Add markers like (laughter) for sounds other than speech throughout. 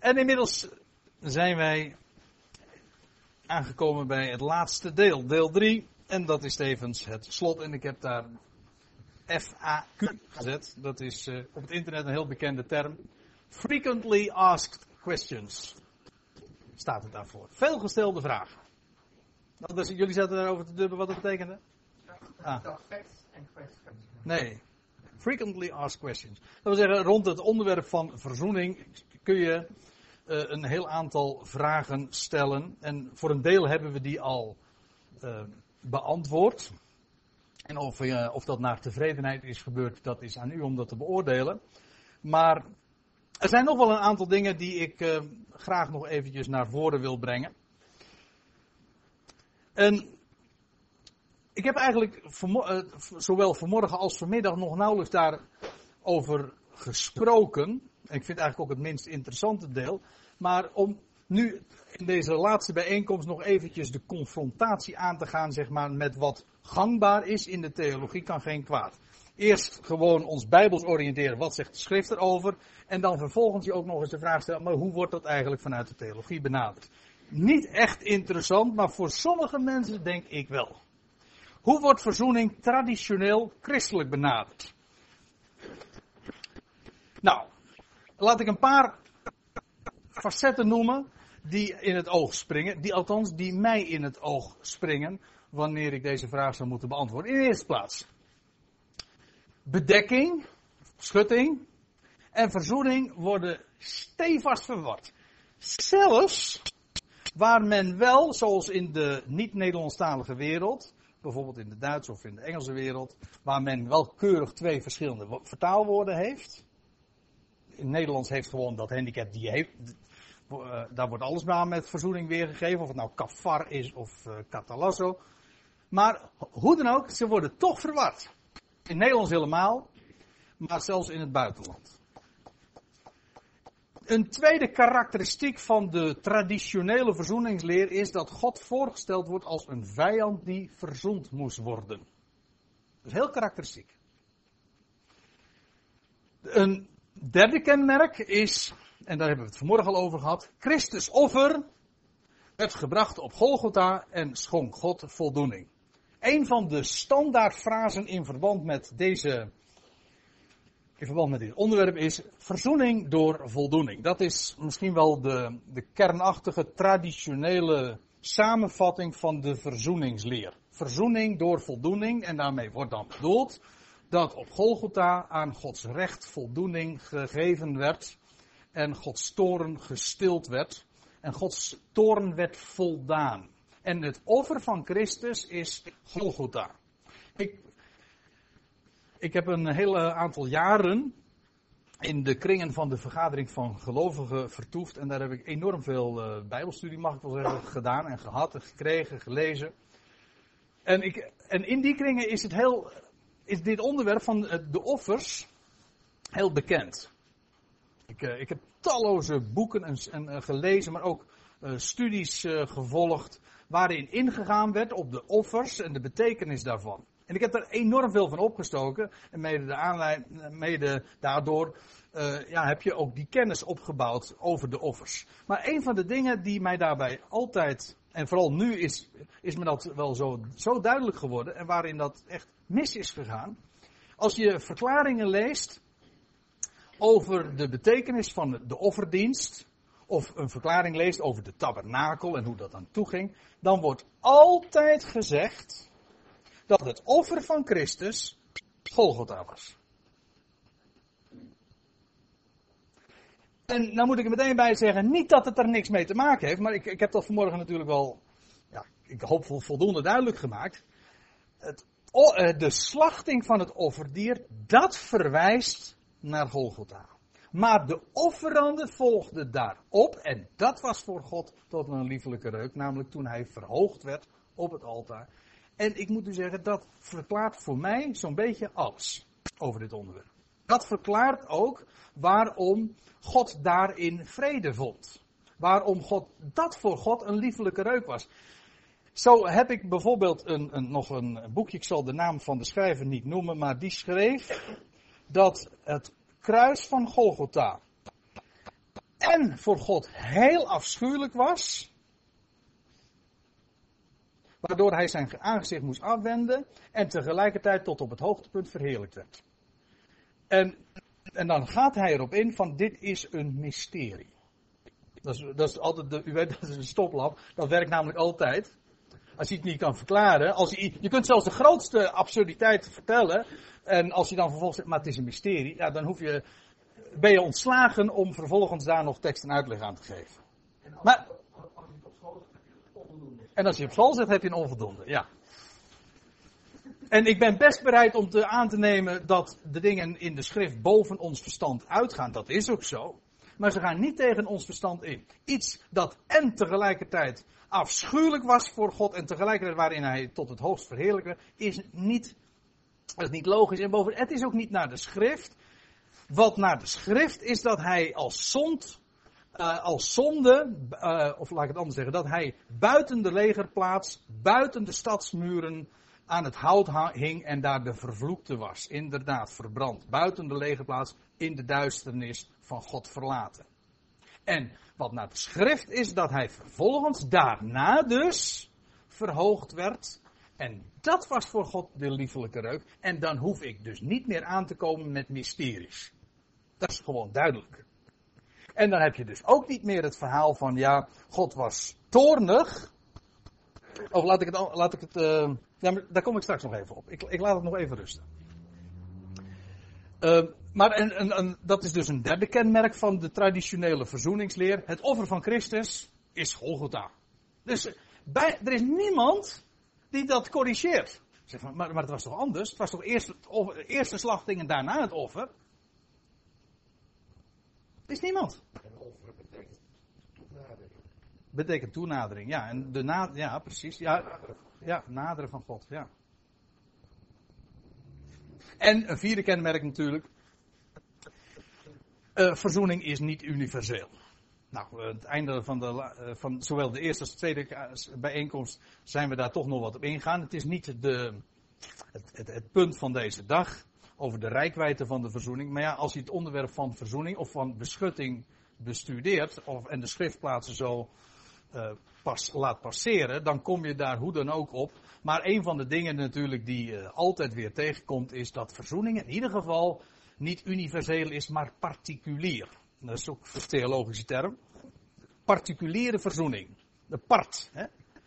En inmiddels zijn wij aangekomen bij het laatste deel, deel 3. En dat is tevens het slot. En ik heb daar FAQ gezet. Dat is uh, op het internet een heel bekende term. Frequently asked questions. Staat het daarvoor. Veel gestelde vragen. Dus, jullie zaten daarover te dubben wat dat betekende? Ah. Nee. Frequently asked questions. Dat wil zeggen, rond het onderwerp van verzoening kun je een heel aantal vragen stellen. En voor een deel hebben we die al uh, beantwoord. En of, uh, of dat naar tevredenheid is gebeurd, dat is aan u om dat te beoordelen. Maar er zijn nog wel een aantal dingen die ik graag nog eventjes naar voren wil brengen. En ik heb eigenlijk zowel vanmorgen als vanmiddag nog nauwelijks daarover gesproken. Ik vind eigenlijk ook het minst interessante deel. Maar om nu in deze laatste bijeenkomst nog eventjes de confrontatie aan te gaan, zeg maar, met wat gangbaar is in de theologie, kan geen kwaad. Eerst gewoon ons bijbels oriënteren, wat zegt de schrift erover. En dan vervolgens je ook nog eens de vraag stellen, maar hoe wordt dat eigenlijk vanuit de theologie benaderd? Niet echt interessant, maar voor sommige mensen denk ik wel. Hoe wordt verzoening traditioneel christelijk benaderd? Nou, laat ik een paar facetten noemen die in het oog springen, die althans die mij in het oog springen wanneer ik deze vraag zou moeten beantwoorden. In de eerste plaats, bedekking, schutting en verzoening worden stevast verward. Zelfs waar men wel, zoals in de niet-Nederlandstalige wereld, bijvoorbeeld in de Duitse of in de Engelse wereld, waar men wel keurig twee verschillende vertaalwoorden heeft. In Nederlands heeft gewoon dat handicap die heeft. Uh, daar wordt alles maar met verzoening weergegeven, of het nou kafar is of uh, catalasso. Maar hoe dan ook, ze worden toch verward. In Nederlands helemaal, maar zelfs in het buitenland. Een tweede karakteristiek van de traditionele verzoeningsleer is dat God voorgesteld wordt als een vijand die verzoend moest worden. Dat is heel karakteristiek. Een derde kenmerk is, en daar hebben we het vanmorgen al over gehad, Christus offer werd gebracht op Golgotha en schonk God voldoening. Een van de standaardfrasen in verband met deze in verband met dit onderwerp is verzoening door voldoening. Dat is misschien wel de, de kernachtige traditionele samenvatting van de verzoeningsleer. Verzoening door voldoening en daarmee wordt dan bedoeld dat op Golgotha aan Gods recht voldoening gegeven werd en Gods toren gestild werd en Gods toren werd voldaan. En het offer van Christus is Golgotha. Ik ik heb een heel aantal jaren in de kringen van de vergadering van gelovigen vertoefd. En daar heb ik enorm veel uh, bijbelstudie, mag ik wel zeggen, gedaan en gehad en gekregen, gelezen. En, ik, en in die kringen is, het heel, is dit onderwerp van de offers heel bekend. Ik, uh, ik heb talloze boeken en, en uh, gelezen, maar ook studies gevolgd. Waarin ingegaan werd op de offers en de betekenis daarvan. En ik heb er enorm veel van opgestoken. En mede, daardoor ja, heb je ook die kennis opgebouwd over de offers. Maar een van de dingen die mij daarbij altijd, en vooral nu is, is me dat wel zo, zo duidelijk geworden. En waarin dat echt mis is gegaan. Als je verklaringen leest over de betekenis van de offerdienst. Of een verklaring leest over de tabernakel en hoe dat aan toe ging. Dan wordt altijd gezegd dat het offer van Christus Golgotha was. En nou moet ik er meteen bij zeggen, niet dat het er niks mee te maken heeft, maar ik, ik heb dat vanmorgen natuurlijk wel, ja, ik hoop voldoende duidelijk gemaakt. Het, de slachting van het offerdier, dat verwijst naar Golgotha. Maar de offerande volgde daarop, en dat was voor God tot een liefelijke reuk, namelijk toen hij verhoogd werd op het altaar. En ik moet u zeggen, dat verklaart voor mij zo'n beetje alles over dit onderwerp. Dat verklaart ook waarom God daarin vrede vond. Waarom God, dat voor God een liefelijke reuk was. Zo heb ik bijvoorbeeld een, een, nog een boekje, ik zal de naam van de schrijver niet noemen, maar die schreef dat het kruis van Golgotha en voor God heel afschuwelijk was, waardoor hij zijn aangezicht moest afwenden en tegelijkertijd tot op het hoogtepunt verheerlijkt werd. En, en dan gaat hij erop in van dit is een mysterie. Dat is, dat is altijd, de, u weet, (laughs) dat is een stoplap. Dat werkt namelijk altijd. Als je het niet kan verklaren. Als je, je kunt zelfs de grootste absurditeit vertellen. En als je dan vervolgens zegt, maar het is een mysterie. Ja, dan hoef je, ben je ontslagen om vervolgens daar nog tekst en uitleg aan te geven. Maar, en als je op school zit, heb je een onvoldoende. Ja. En ik ben best bereid om te aan te nemen dat de dingen in de schrift boven ons verstand uitgaan. Dat is ook zo. Maar ze gaan niet tegen ons verstand in. Iets dat en tegelijkertijd afschuwelijk was voor God en tegelijkertijd waarin hij tot het hoogst verheerlijkte, is niet, is niet logisch. En boven, het is ook niet naar de schrift. Wat naar de schrift is dat hij als zond, uh, als zonde, uh, of laat ik het anders zeggen, dat hij buiten de legerplaats, buiten de stadsmuren aan het hout hing en daar de vervloekte was. Inderdaad, verbrand. Buiten de legerplaats, in de duisternis van God verlaten. En wat naar de schrift is dat hij vervolgens daarna dus verhoogd werd. En dat was voor God de liefelijke reuk. En dan hoef ik dus niet meer aan te komen met mysteries. Dat is gewoon duidelijk. En dan heb je dus ook niet meer het verhaal van ja, God was toornig. Of laat ik het, laat ik het uh, ja, daar kom ik straks nog even op. Ik, ik laat het nog even rusten. Uh, maar en, en, en, dat is dus een derde kenmerk van de traditionele verzoeningsleer. Het offer van Christus is Golgotha. Dus bij, er is niemand die dat corrigeert. Zeg van, maar, maar het was toch anders? Het was toch eerst, het offer, eerst de slachting en daarna het offer? Er is niemand. En offer betekent toenadering. Betekent toenadering, ja. En de na, ja, precies. Ja, ja, naderen van God, ja. En een vierde kenmerk natuurlijk. Uh, verzoening is niet universeel. Nou, het einde van, de, uh, van zowel de eerste als de tweede bijeenkomst zijn we daar toch nog wat op ingaan. Het is niet de, het, het, punt van deze dag over de rijkwijde van de verzoening. Maar ja, als je het onderwerp van verzoening of van beschutting bestudeert of, en de schriftplaatsen zo pas, laat passeren, dan kom je daar hoe dan ook op. Maar een van de dingen natuurlijk die altijd weer tegenkomt, is dat verzoening in ieder geval niet universeel is, maar particulier. Dat is ook een theologische term. Particuliere verzoening. De part. Hè?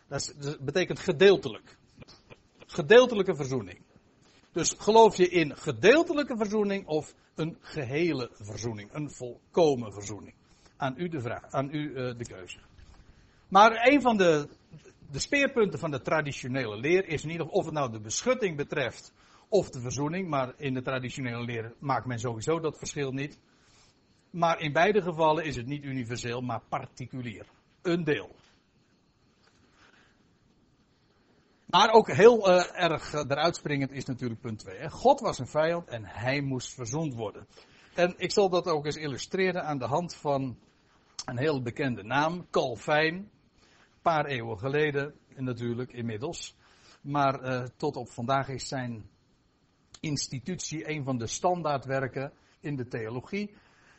Dat, dat betekent gedeeltelijk. Gedeeltelijke verzoening. Dus geloof je in gedeeltelijke verzoening of een gehele verzoening? Een volkomen verzoening? Aan u de vraag, aan u uh, de keuze. Maar een van de, de speerpunten van de traditionele leer is in ieder geval of het nou de beschutting betreft of de verzoening. Maar in de traditionele leer maakt men sowieso dat verschil niet. Maar in beide gevallen is het niet universeel, maar particulier. Een deel. Maar ook heel uh, erg eruit springend is natuurlijk punt 2. God was een vijand en hij moest verzoend worden. En ik zal dat ook eens illustreren aan de hand van een heel bekende naam, Calvijn paar eeuwen geleden natuurlijk inmiddels. Maar uh, tot op vandaag is zijn institutie een van de standaardwerken in de theologie.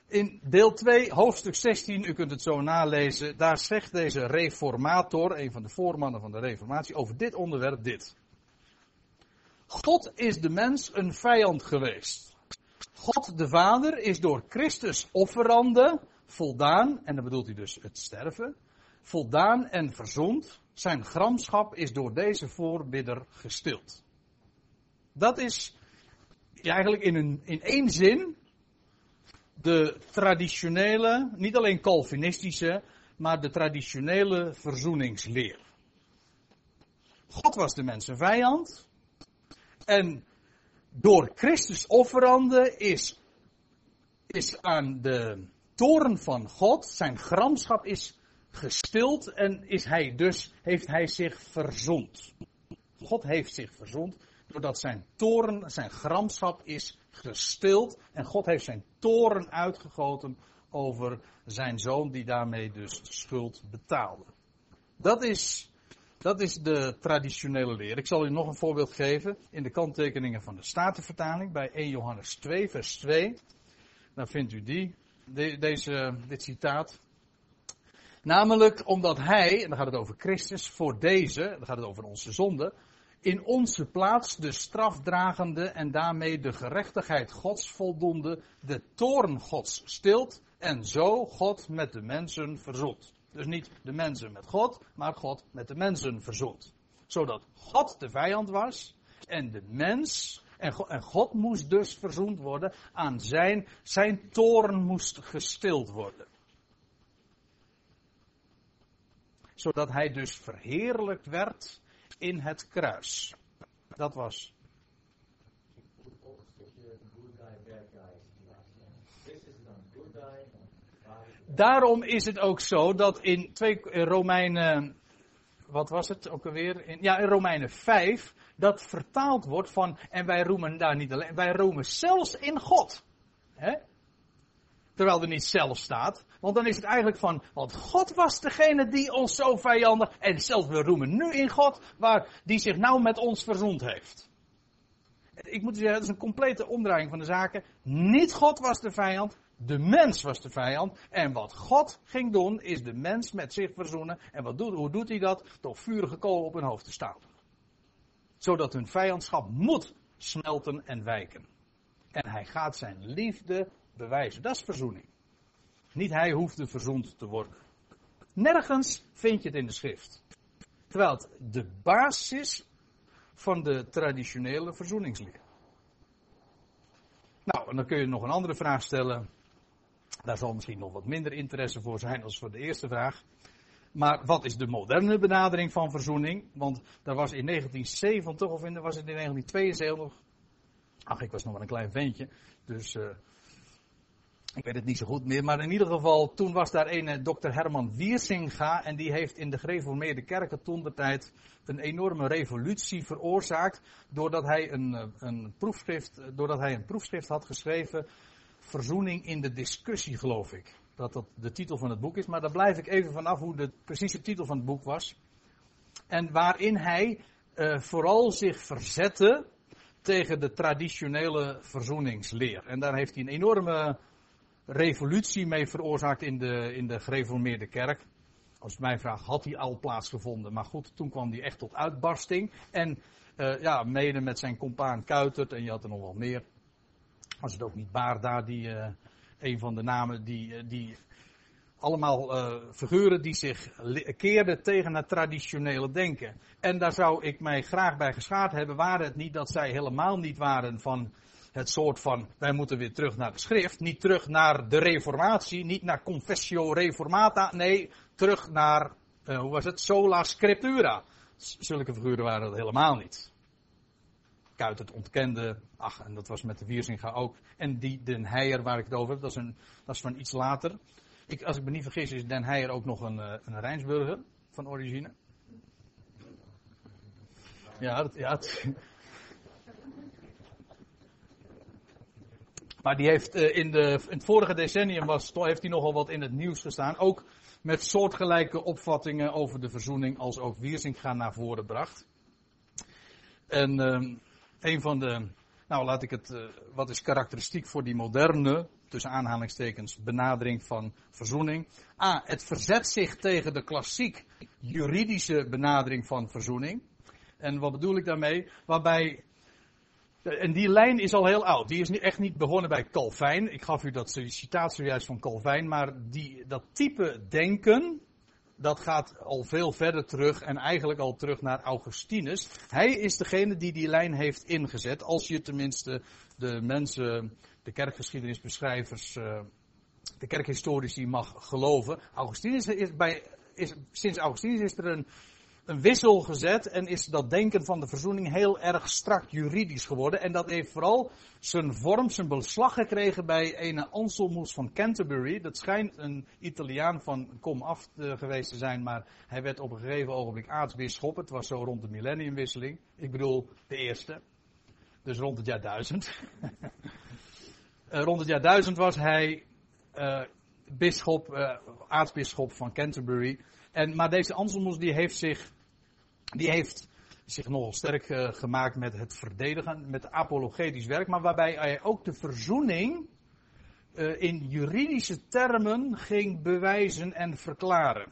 In deel 2, hoofdstuk 16, u kunt het zo nalezen, daar zegt deze reformator, een van de voormannen van de reformatie, over dit onderwerp dit. God is de mens een vijand geweest. God de Vader is door Christus offerande voldaan, en dan bedoelt hij dus het sterven, voldaan en verzoend. Zijn gramschap is door deze voorbidder gestild. Dat is eigenlijk in, een, in één zin de traditionele, niet alleen Calvinistische, maar de traditionele verzoeningsleer. God was de mensen vijand. En door Christus offerande is, is aan de toren van God, zijn gramschap is gestild en is hij dus, heeft hij zich verzond. God heeft zich verzond doordat zijn toren, zijn gramschap is gestild en God heeft zijn toren uitgegoten over zijn zoon die daarmee dus schuld betaalde. Dat is, dat is de traditionele leer. Ik zal u nog een voorbeeld geven in de kanttekeningen van de Statenvertaling bij 1 Johannes 2 vers 2. Dan vindt u die. de, deze, dit citaat. Namelijk omdat hij, en dan gaat het over Christus, voor deze, dan gaat het over onze zonde, in onze plaats de strafdragende en daarmee de gerechtigheid Gods voldoende, de toorn Gods stilt en zo God met de mensen verzoent. Dus niet de mensen met God, maar God met de mensen verzoent. Zodat God de vijand was en de mens, en God, moest dus verzoend worden aan zijn, zijn toorn moest gestild worden. Zodat hij dus verheerlijkt werd in het kruis. Dat was. Daarom is het ook zo dat in twee Romeinen, wat was het ook alweer? In, ja, in Romeinen 5, dat vertaald wordt van, en wij roemen daar niet alleen, wij roemen zelfs in God. Hè? Terwijl er niet zelf staat. Want dan is het eigenlijk van, want God was degene die ons zo vijandig, en zelfs we roemen nu in God, waar, die zich nou met ons verzoend heeft. Ik moet zeggen, dat is een complete omdraaiing van de zaken. Niet God was de vijand, de mens was de vijand. En wat God ging doen, is de mens met zich verzoenen. En wat doet, hoe doet hij dat? Door vurige kolen op hun hoofd te stapelen. Zodat hun vijandschap moet smelten en wijken. En hij gaat zijn liefde bewijzen. Dat is verzoening. Niet hij hoefde verzoend te worden. Nergens vind je het in de schrift. Terwijl het de basis van de traditionele verzoeningsleer. Nou, en dan kun je nog een andere vraag stellen. Daar zal misschien nog wat minder interesse voor zijn als voor de eerste vraag. Maar wat is de moderne benadering van verzoening? Want daar was in 1970 of in, was het in 1972. Ach, ik was nog maar een klein ventje. Dus uh, ik weet het niet zo goed meer, maar in ieder geval, toen was daar een eh, dokter Herman Wiersinga en die heeft in de gereformeerde kerken toen de tijd een enorme revolutie veroorzaakt doordat hij een, eh, een proefschrift, doordat hij een proefschrift had geschreven, Verzoening in de discussie geloof ik. Dat dat de titel van het boek is, maar daar blijf ik even vanaf hoe de precieze titel van het boek was. En waarin hij vooral zich verzette tegen de traditionele verzoeningsleer. En daar heeft hij een enorme revolutie mee veroorzaakt in de, in de gereformeerde kerk. Als mij vraagt, had hij al plaatsgevonden. Maar goed, toen kwam hij echt tot uitbarsting. En uh, ja, mede met zijn compaan Kuitert, en je had er nog wel meer. Was het ook niet Baarda, die uh, een van de namen die, uh, die allemaal figuren die zich keerden tegen het traditionele denken. En daar zou ik mij graag bij geschaad hebben, waren het niet dat zij helemaal niet waren van het soort van, wij moeten weer terug naar de schrift, niet terug naar de reformatie, niet naar confessio reformata, nee, terug naar, uh, hoe was het, sola scriptura. Zulke figuren waren dat helemaal niet. Kuit het ontkende, ach, en dat was met de Wierzinga ook. En die Den Heijer waar ik het over heb, dat is, een, dat is van iets later. Ik, als ik me niet vergis is Den Heijer ook nog een, eh, een Rijnsburger van origine. Ja, dat, ja het, Maar die heeft uh, in, de, in het vorige decennium was, heeft hij nogal wat in het nieuws gestaan. Ook met soortgelijke opvattingen over de verzoening als ook gaan naar voren bracht. En uh, een van de, nou laat ik het, uh, wat is karakteristiek voor die moderne, tussen aanhalingstekens, benadering van verzoening. A, het verzet zich tegen de klassiek juridische benadering van verzoening. En wat bedoel ik daarmee? Waarbij en die lijn is al heel oud. Die is echt niet begonnen bij Calvijn. Ik gaf u dat citaat zojuist van Calvijn. Maar die, dat type denken, dat gaat al veel verder terug. En eigenlijk al terug naar Augustinus. Hij is degene die die lijn heeft ingezet. Als je tenminste de mensen, de kerkgeschiedenisbeschrijvers, eh, de kerkhistorici mag geloven. Augustinus is bij, is, sinds Augustinus is er een een wissel gezet en is dat denken van de verzoening heel erg strak juridisch geworden. En dat heeft vooral zijn vorm, zijn beslag gekregen bij een Anselmus van Canterbury. Dat schijnt een Italiaan van kom af geweest te zijn, maar hij werd op een gegeven ogenblik aartsbisschop. Het was zo rond de millenniumwisseling. Ik bedoel, de eerste. Dus rond het jaar 1000. uh, (laughs) rond het jaar 1000 was hij uh, bisschop, aartsbisschop van Canterbury. En, maar deze Anselmus die heeft zich die heeft zich nogal sterk uh, gemaakt met het verdedigen, met apologetisch werk, maar waarbij hij ook de verzoening uh, in juridische termen ging bewijzen en verklaren.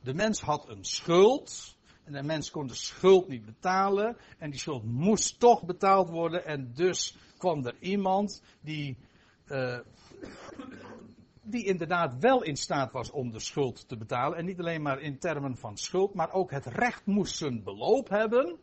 De mens had een schuld. En de mens kon de schuld niet betalen. En die schuld moest toch betaald worden. En dus kwam er iemand die, uh, die inderdaad wel in staat was om de schuld te betalen. En niet alleen maar in termen van schuld, maar ook het recht moest zijn beloop hebben.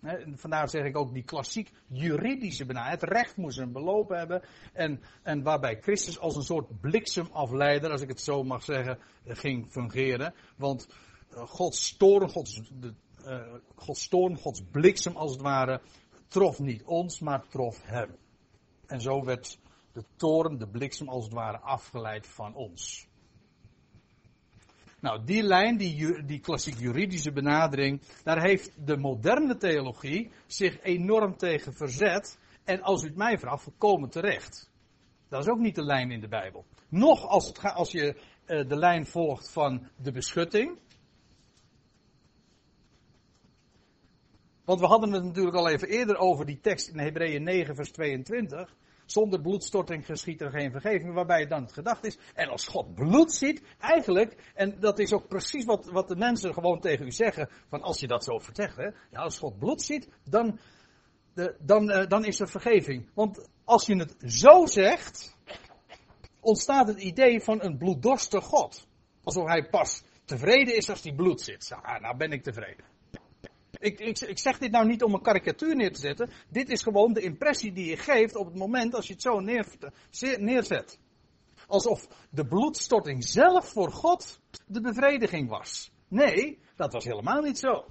He, vandaar zeg ik ook die klassiek juridische benadering. Het recht moest een beloop hebben. En, en waarbij Christus als een soort bliksemafleider, als ik het zo mag zeggen, ging fungeren. Want uh, Gods toorn, Gods, de, uh, Gods toorn, Gods bliksem als het ware, trof niet ons, maar trof hem. En zo werd de toren, de bliksem als het ware afgeleid van ons. Nou, die lijn, die, die klassiek juridische benadering, daar heeft de moderne theologie zich enorm tegen verzet. En als u het mij vraagt, volkomen terecht. Dat is ook niet de lijn in de Bijbel. Nog als, als je uh, de lijn volgt van de beschutting. Want we hadden het natuurlijk al even eerder over die tekst in Hebreeën 9, vers 22. Zonder bloedstorting geschiet er geen vergeving, waarbij dan het gedacht is. En als God bloed ziet, eigenlijk, en dat is ook precies wat, wat de mensen gewoon tegen u zeggen, van als je dat zo vertelt, hè, ja, als God bloed ziet, dan, de, dan, uh, dan is er vergeving. Want als je het zo zegt, ontstaat het idee van een bloeddorstige God. Alsof hij pas tevreden is als hij bloed zit. Ah, nou ben ik tevreden. Ik, ik, ik, zeg dit nou niet om een karikatuur neer te zetten. Dit is gewoon de impressie die je geeft op het moment als je het zo neer, neerzet. Alsof de bloedstorting zelf voor God de bevrediging was. Nee, dat was helemaal niet zo.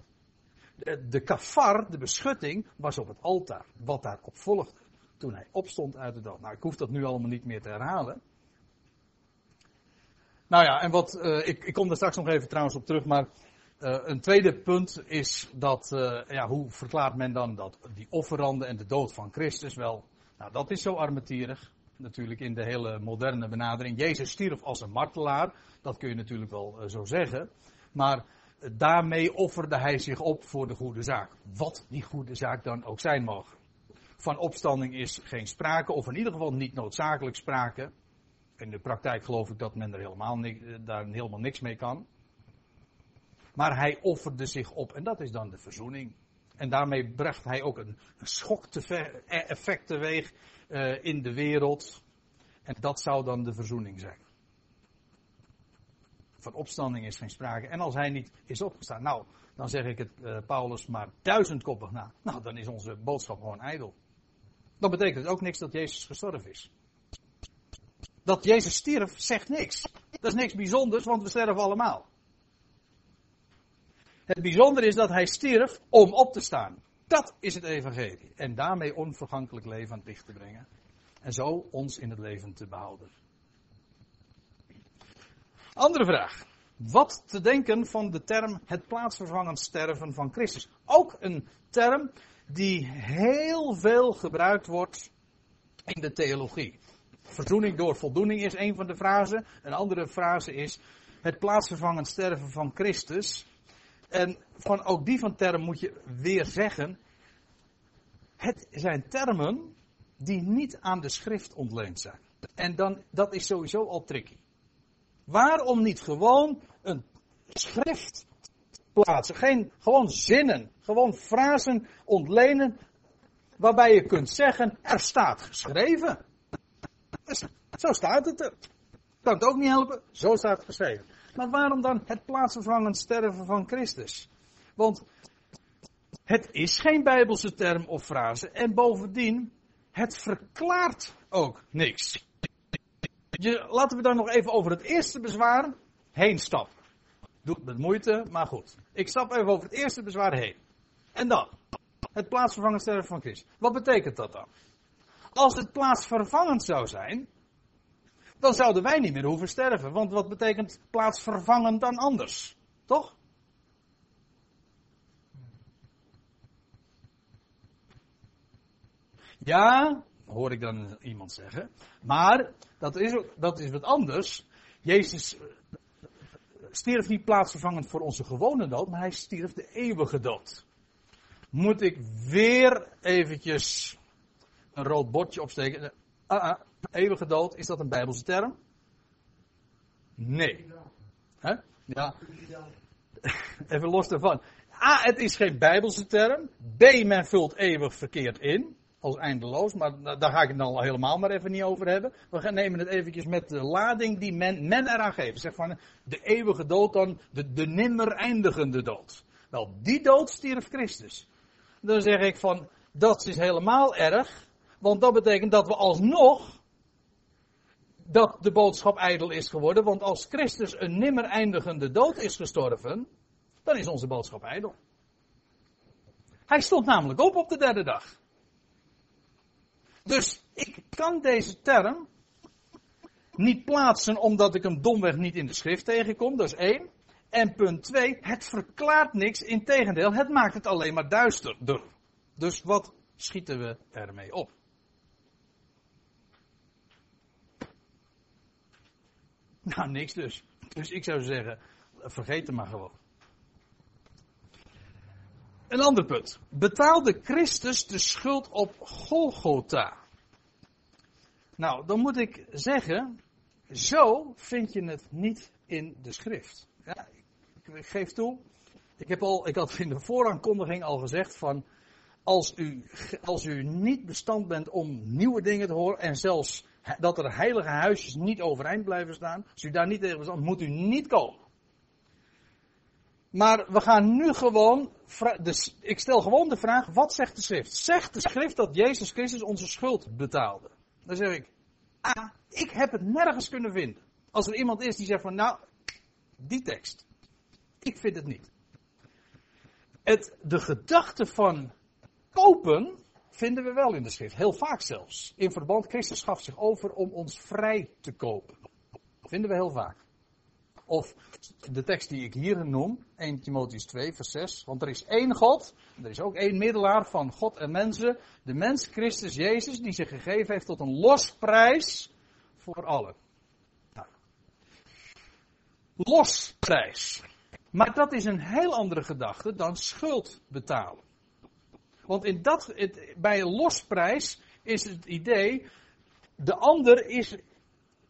De, de kafar, de beschutting, was op het altaar. Wat daarop volgde. Toen hij opstond uit de dood. Nou, ik hoef dat nu allemaal niet meer te herhalen. Nou ja, en wat, uh, ik, ik kom daar straks nog even trouwens op terug, maar uh, een tweede punt is dat, uh, ja, hoe verklaart men dan dat die offeranden en de dood van Christus wel? Nou, dat is zo armetierig, natuurlijk in de hele moderne benadering. Jezus stierf als een martelaar, dat kun je natuurlijk wel uh, zo zeggen. Maar daarmee offerde hij zich op voor de goede zaak. Wat die goede zaak dan ook zijn mag. Van opstanding is geen sprake, of in ieder geval niet noodzakelijk sprake. In de praktijk geloof ik dat men er helemaal, daar helemaal niks mee kan. Maar hij offerde zich op en dat is dan de verzoening. En daarmee bracht hij ook een, een schok-effect teweeg uh, in de wereld. En dat zou dan de verzoening zijn. Van opstanding is geen sprake. En als hij niet is opgestaan, nou, dan zeg ik het uh, Paulus maar duizendkoppig na. Nou, dan is onze boodschap gewoon ijdel. Dan betekent het ook niks dat Jezus gestorven is. Dat Jezus stierf, zegt niks. Dat is niks bijzonders, want we sterven allemaal. Het bijzondere is dat hij stierf om op te staan. Dat is het evangelie. En daarmee onvergankelijk leven aan het licht te brengen. En zo ons in het leven te behouden. Andere vraag. Wat te denken van de term het plaatsvervangend sterven van Christus? Ook een term die heel veel gebruikt wordt in de theologie. Verzoening door voldoening is een van de frasen. Een andere frase is het plaatsvervangend sterven van Christus. En van ook die van term moet je weer zeggen. Het zijn termen die niet aan de schrift ontleend zijn. En dan, dat is sowieso al tricky. Waarom niet gewoon een schrift plaatsen? Geen, gewoon zinnen, gewoon frasen ontlenen. Waarbij je kunt zeggen, er staat geschreven. Zo staat het er. Kan het ook niet helpen, zo staat het geschreven. Maar waarom dan het plaatsvervangend sterven van Christus? Want het is geen bijbelse term of frase. En bovendien, het verklaart ook niks. Je, laten we dan nog even over het eerste bezwaar heen stappen. Doet met moeite, maar goed. Ik stap even over het eerste bezwaar heen. En dan, het plaatsvervangend sterven van Christus. Wat betekent dat dan? Als het plaatsvervangend zou zijn, dan zouden wij niet meer hoeven sterven. Want wat betekent plaatsvervangend dan anders? Toch? Ja, hoor ik dan iemand zeggen. Maar dat is, dat is wat anders. Jezus stierf niet plaatsvervangend voor onze gewone dood, maar hij stierf de eeuwige dood. Moet ik weer eventjes een rood bordje opsteken? Ah, ah, eeuwige dood, is dat een Bijbelse term? Nee. Hè? Ja. (laughs) Even los daarvan. A, het is geen Bijbelse term. B, men vult eeuwig verkeerd in. Als eindeloos, maar daar ga ik het dan helemaal maar even niet over hebben. We gaan nemen het eventjes met de lading die men, men eraan geeft. Zeg van de eeuwige dood dan, de, de nimmer eindigende dood. Wel, die dood stierf Christus. Dan zeg ik van, dat is helemaal erg. Want dat betekent dat we alsnog dat de boodschap ijdel is geworden. Want als Christus een nimmer eindigende dood is gestorven, dan is onze boodschap ijdel. Hij stond namelijk op op de derde dag. Dus ik kan deze term niet plaatsen omdat ik hem domweg niet in de schrift tegenkom, dat is één. En punt twee, het verklaart niks, integendeel, het maakt het alleen maar duisterder. Dus wat schieten we ermee op? (laughs) Nou, niks dus. Dus ik zou zeggen, vergeet het maar gewoon. Een ander punt. Betaalde Christus de schuld op Golgotha? Nou, dan moet ik zeggen, zo vind je het niet in de schrift. Ja, ik, geef toe, ik, heb al, ik had in de vooraankondiging al gezegd van, als u, als u niet bestand bent om nieuwe dingen te horen en zelfs dat er heilige huisjes niet overeind blijven staan, als u daar niet tegen bestand, moet u niet komen. Maar we gaan nu gewoon, dus ik stel gewoon de vraag, wat zegt de schrift? Zegt de schrift dat Jezus Christus onze schuld betaalde? Dan zeg ik, ah, ik heb het nergens kunnen vinden. Als er iemand is die zegt van, nou, die tekst. Ik vind het niet. Het, de gedachte van kopen vinden we wel in de schrift. Heel vaak zelfs. In verband, Christus gaf zich over om ons vrij te kopen. Vinden we heel vaak. Of de tekst die ik hier noem, 1 Timotheus 2, vers 6. Want er is één God, er is ook één middelaar van God en mensen. De mens Christus Jezus, die zich gegeven heeft tot een losprijs voor allen. Nou. Losprijs. Maar dat is een heel andere gedachte dan schuld betalen. Want in dat, bij een losprijs is het idee, de ander is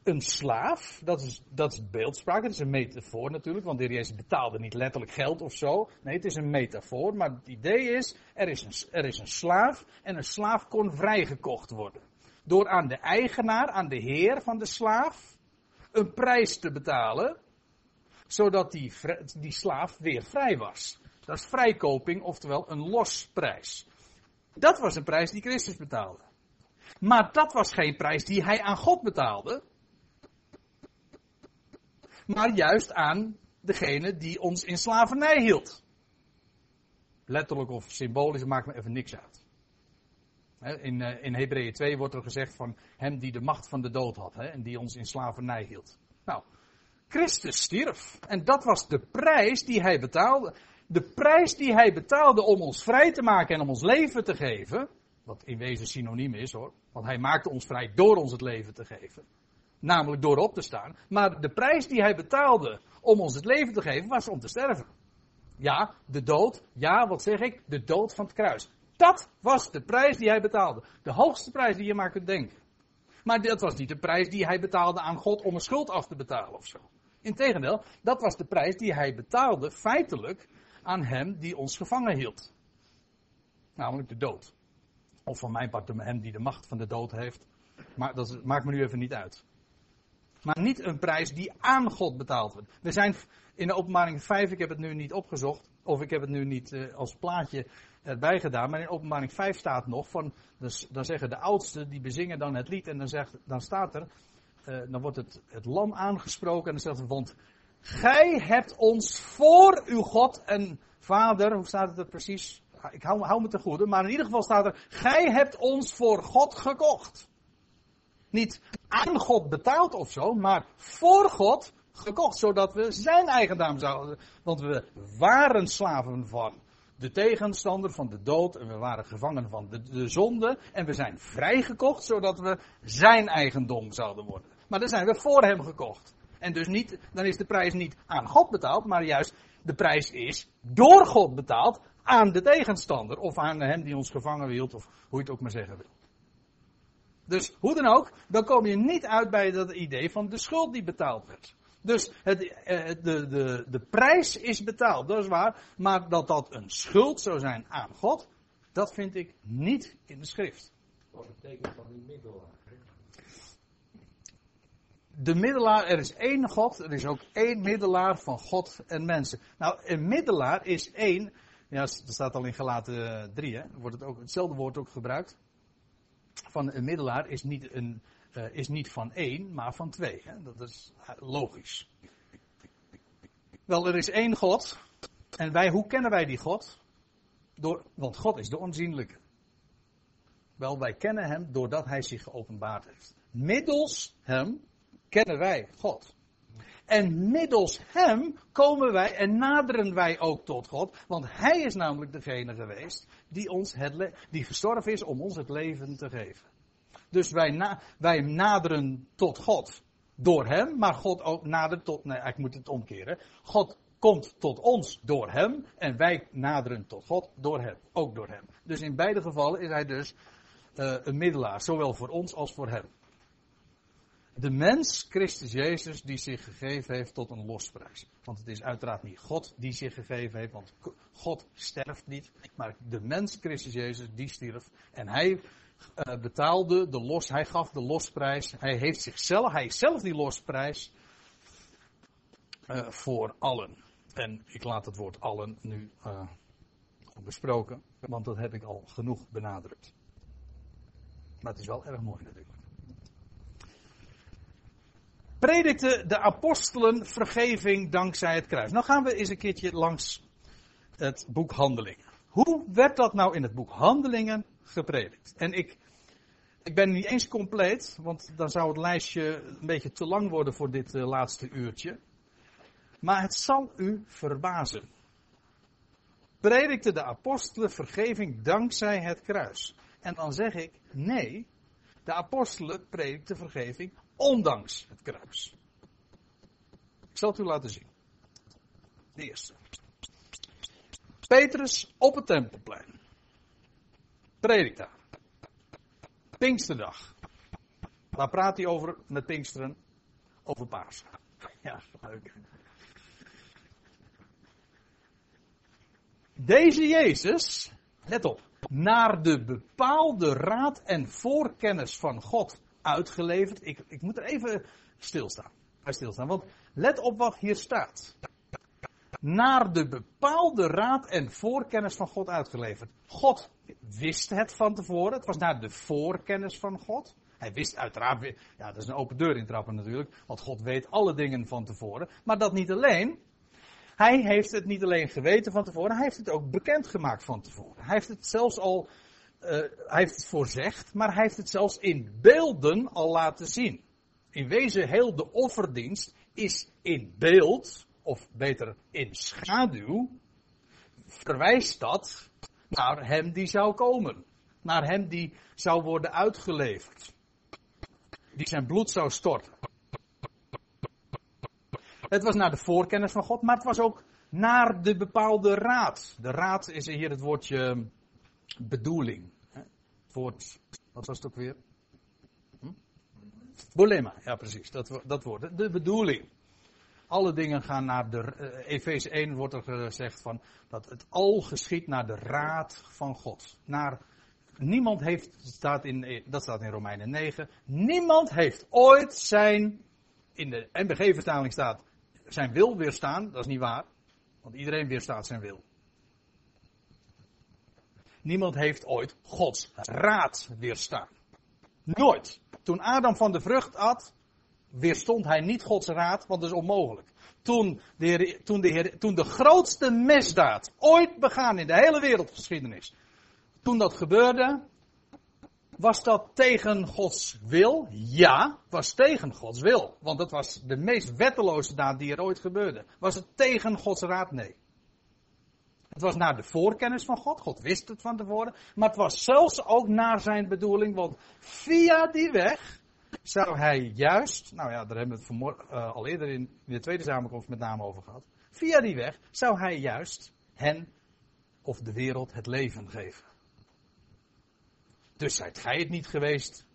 een slaaf, dat is, dat is beeldspraak, het is een metafoor natuurlijk, want de Jezus betaalde niet letterlijk geld of zo. Nee, het is een metafoor, maar het idee is, er is een, er is een slaaf en een slaaf kon vrijgekocht worden. Door aan de eigenaar, aan de heer van de slaaf, een prijs te betalen, zodat die, die slaaf weer vrij was. Dat is vrijkoping, oftewel een losprijs. Dat was een prijs die Christus betaalde. Maar dat was geen prijs die hij aan God betaalde maar juist aan degene die ons in slavernij hield. Letterlijk of symbolisch, maakt me even niks uit. In, eh, in Hebreeën 2 wordt er gezegd van hem die de macht van de dood had en die ons in slavernij hield. Nou, Christus stierf en dat was de prijs die hij betaalde. De prijs die hij betaalde om ons vrij te maken en om ons leven te geven, wat in wezen synoniem is hoor, want hij maakte ons vrij door ons het leven te geven. Namelijk door op te staan. Maar de prijs die hij betaalde om ons het leven te geven was om te sterven. Ja, de dood. Ja, wat zeg ik? De dood van het kruis. Dat was de prijs die hij betaalde. De hoogste prijs die je maar kunt denken. Maar dat was niet de prijs die hij betaalde aan God om een schuld af te betalen of zo. Integendeel, dat was de prijs die hij betaalde feitelijk aan hem die ons gevangen hield. Namelijk de dood. Of van mijn part hem die de macht van de dood heeft. Maar dat maakt me nu even niet uit. Maar niet een prijs die aan God betaald wordt. We zijn in de openbaring 5, ik heb het nu niet opgezocht, of ik heb het nu niet uh, als plaatje erbij gedaan, maar in openbaring 5 staat nog van, dus, dan zeggen de oudsten, die bezingen dan het lied en dan, zegt, dan staat er, uh, dan wordt het, het lam aangesproken en dan zegt er, want gij hebt ons voor uw God en Vader, hoe staat het er precies? Ik hou, hou me te goede, maar in ieder geval staat er, gij hebt ons voor God gekocht. Niet aan God betaald of zo, maar voor God gekocht, zodat we zijn eigendom zouden. Want we waren slaven van de tegenstander, van de dood, en we waren gevangen van de, de zonde, en we zijn vrijgekocht, zodat we zijn eigendom zouden worden. Maar dan zijn we voor hem gekocht. En dus niet, dan is de prijs niet aan God betaald, maar juist de prijs is door God betaald aan de tegenstander, of aan hem die ons gevangen hield, of hoe je het ook maar zeggen wil. Dus hoe dan ook, dan kom je niet uit bij dat idee van de schuld die betaald werd. Dus het, eh, de, de, de prijs is betaald, dat is waar. Maar dat dat een schuld zou zijn aan God, dat vind ik niet in de schrift. Wat betekent van die middelaar? De middelaar, er is één God, er is ook één middelaar van God en mensen. Nou, een middelaar is één, ja, dat staat al in gelaten 3, hè, wordt het ook, hetzelfde woord ook gebruikt. Van een middelaar is niet, een, uh, is niet van één, maar van twee. Hè. Dat is logisch. Wel, er is één God. En wij, hoe kennen wij die God? Door, want God is de onzienlijke. Wel, wij kennen hem doordat hij zich geopenbaard heeft. Middels hem kennen wij God. En middels hem komen wij en naderen wij ook tot God. Want hij is namelijk degene geweest die, ons die gestorven is om ons het leven te geven. Dus wij, wij naderen tot God door hem, maar God ook nadert tot, nee, ik moet het omkeren. God komt tot ons door hem en wij naderen tot God door hem, ook door hem. Dus in beide gevallen is hij dus uh, een middelaar, zowel voor ons als voor hem. De mens, Christus Jezus, die zich gegeven heeft tot een losprijs. Want het is uiteraard niet God die zich gegeven heeft, want God sterft niet. Maar de mens, Christus Jezus, die stierf. En hij uh, betaalde de los, hij gaf de losprijs. Hij heeft zichzelf, hij is zelf die losprijs uh, voor allen. En ik laat het woord allen nu uh, besproken, want dat heb ik al genoeg benadrukt. Maar het is wel erg mooi natuurlijk. Predikte de apostelen vergeving dankzij het kruis. Nou gaan we eens een keertje langs het boek Handelingen. Hoe werd dat nou in het boek Handelingen gepredikt? En ik, ik ben niet eens compleet, want dan zou het lijstje een beetje te lang worden voor dit uh, laatste uurtje. Maar het zal u verbazen. Predikte de apostelen vergeving dankzij het kruis. En dan zeg ik, nee, de apostelen predikten vergeving ondanks het kruis. Ik zal het u laten zien. De eerste. Petrus op het tempelplein. Predikt daar. Pinksterdag. Waar praat hij over met Pinksteren? Over Pasen. (laughs) Ja, leuk. Deze Jezus, let op, naar de bepaalde raad en voorkennis van God uitgeleverd. Ik, ik moet er even stilstaan. stilstaan. Want let op wat hier staat. Naar de bepaalde raad en voorkennis van God uitgeleverd. God wist het van tevoren. Het was naar de voorkennis van God. Hij wist uiteraard ja, dat is een open deur intrappen natuurlijk, want God weet alle dingen van tevoren. Maar dat niet alleen. Hij heeft het niet alleen geweten van tevoren, hij heeft het ook bekendgemaakt van tevoren. Hij heeft het zelfs al, uh, hij heeft het voorzegd, maar hij heeft het zelfs in beelden al laten zien. In wezen heel de offerdienst is in beeld, of beter in schaduw, verwijst dat naar hem die zou komen. Naar hem die zou worden uitgeleverd. Die zijn bloed zou storten. Het was naar de voorkennis van God, maar het was ook naar de bepaalde raad. De raad is hier het woordje bedoeling. Het woord, wat was het ook weer? Hm? Bolema, ja precies, dat, dat woord. De bedoeling. Alle dingen gaan naar de. Uh, Efeze 1 wordt er gezegd van dat het al geschiet naar de raad van God. Naar, niemand heeft, staat in, dat staat in Romeinen 9, niemand heeft ooit zijn, in de NBG-vertaling staat, zijn wil weerstaan. Dat is niet waar, want iedereen weerstaat zijn wil. Niemand heeft ooit Gods raad weerstaan. Nooit. Toen Adam van de vrucht at, weerstond hij niet Gods raad, want dat is onmogelijk. Toen de, toen, de Heer, toen de grootste misdaad ooit begaan in de hele wereldgeschiedenis, toen dat gebeurde, was dat tegen Gods wil? Ja, was tegen Gods wil. Want dat was de meest wetteloze daad die er ooit gebeurde. Was het tegen Gods raad? Nee. Het was naar de voorkennis van God. God wist het van tevoren. Maar het was zelfs ook naar zijn bedoeling. Want via die weg zou hij juist, nou ja, daar hebben we het uh, al eerder in, in de tweede samenkomst met name over gehad. Via die weg zou hij juist hen of de wereld het leven geven. Dus zijt gij het niet geweest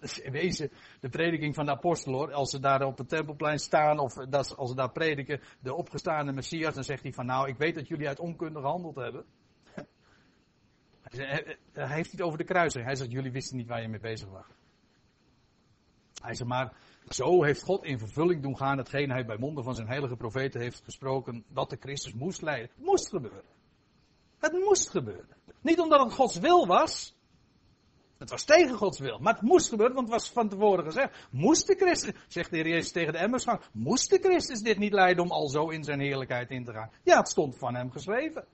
Dus in wezen de prediking van de apostel hoor. Als ze daar op het tempelplein staan of dat, als ze daar prediken de opgestaande Messias, dan zegt hij van nou, ik weet dat jullie uit onkunde gehandeld hebben. (laughs) Hij heeft niet over de kruising. Hij zegt, jullie wisten niet waar je mee bezig was. Hij zegt maar, zo heeft God in vervulling doen gaan hetgeen hij bij monden van zijn heilige profeten heeft gesproken, dat de Christus moest leiden. Het moest gebeuren. Het moest gebeuren. Niet omdat het Gods wil was. Het was tegen Gods wil. Maar het moest gebeuren, want het was van tevoren gezegd. Moest de Christus, zegt de Heer Jezus tegen de Emmersgang, moest de Christus dit niet leiden om al zo in zijn heerlijkheid in te gaan? Ja, het stond van hem geschreven.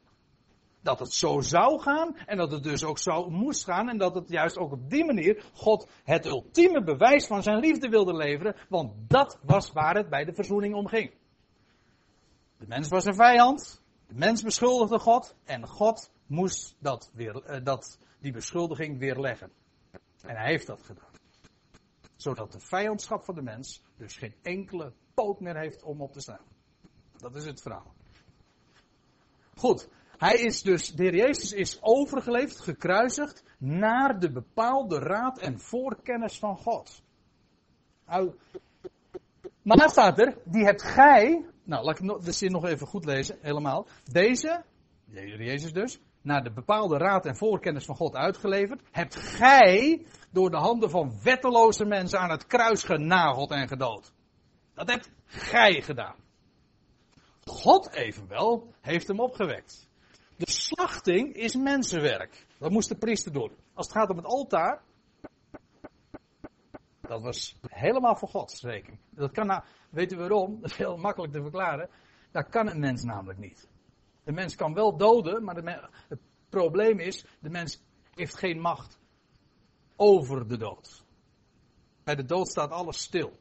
Dat het zo zou gaan en dat het dus ook zo moest gaan en dat het juist ook op die manier God het ultieme bewijs van zijn liefde wilde leveren, want dat was waar het bij de verzoening om ging. De mens was een vijand, de mens beschuldigde God en God moest dat eh, dat, die beschuldiging weerleggen. En hij heeft dat gedaan. Zodat de vijandschap van de mens dus geen enkele poot meer heeft om op te staan. Dat is het verhaal. Goed, hij is dus, de heer Jezus is overgeleverd, gekruisigd, naar de bepaalde raad en voorkennis van God. Maar daar staat er, die hebt gij, nou laat ik de zin nog even goed lezen, helemaal. Deze, de heer Jezus dus, naar de bepaalde raad en voorkennis van God uitgeleverd, hebt gij door de handen van wetteloze mensen aan het kruis genageld en gedood. Dat hebt gij gedaan. God evenwel heeft hem opgewekt. De slachting is mensenwerk. Dat moest de priester doen. Als het gaat om het altaar. Dat was helemaal voor Gods rekening. Dat kan nou, weet u waarom? Dat is heel makkelijk te verklaren. Dat kan een mens namelijk niet. De mens kan wel doden, maar het probleem is, de mens heeft geen macht over de dood. Bij de dood staat alles stil.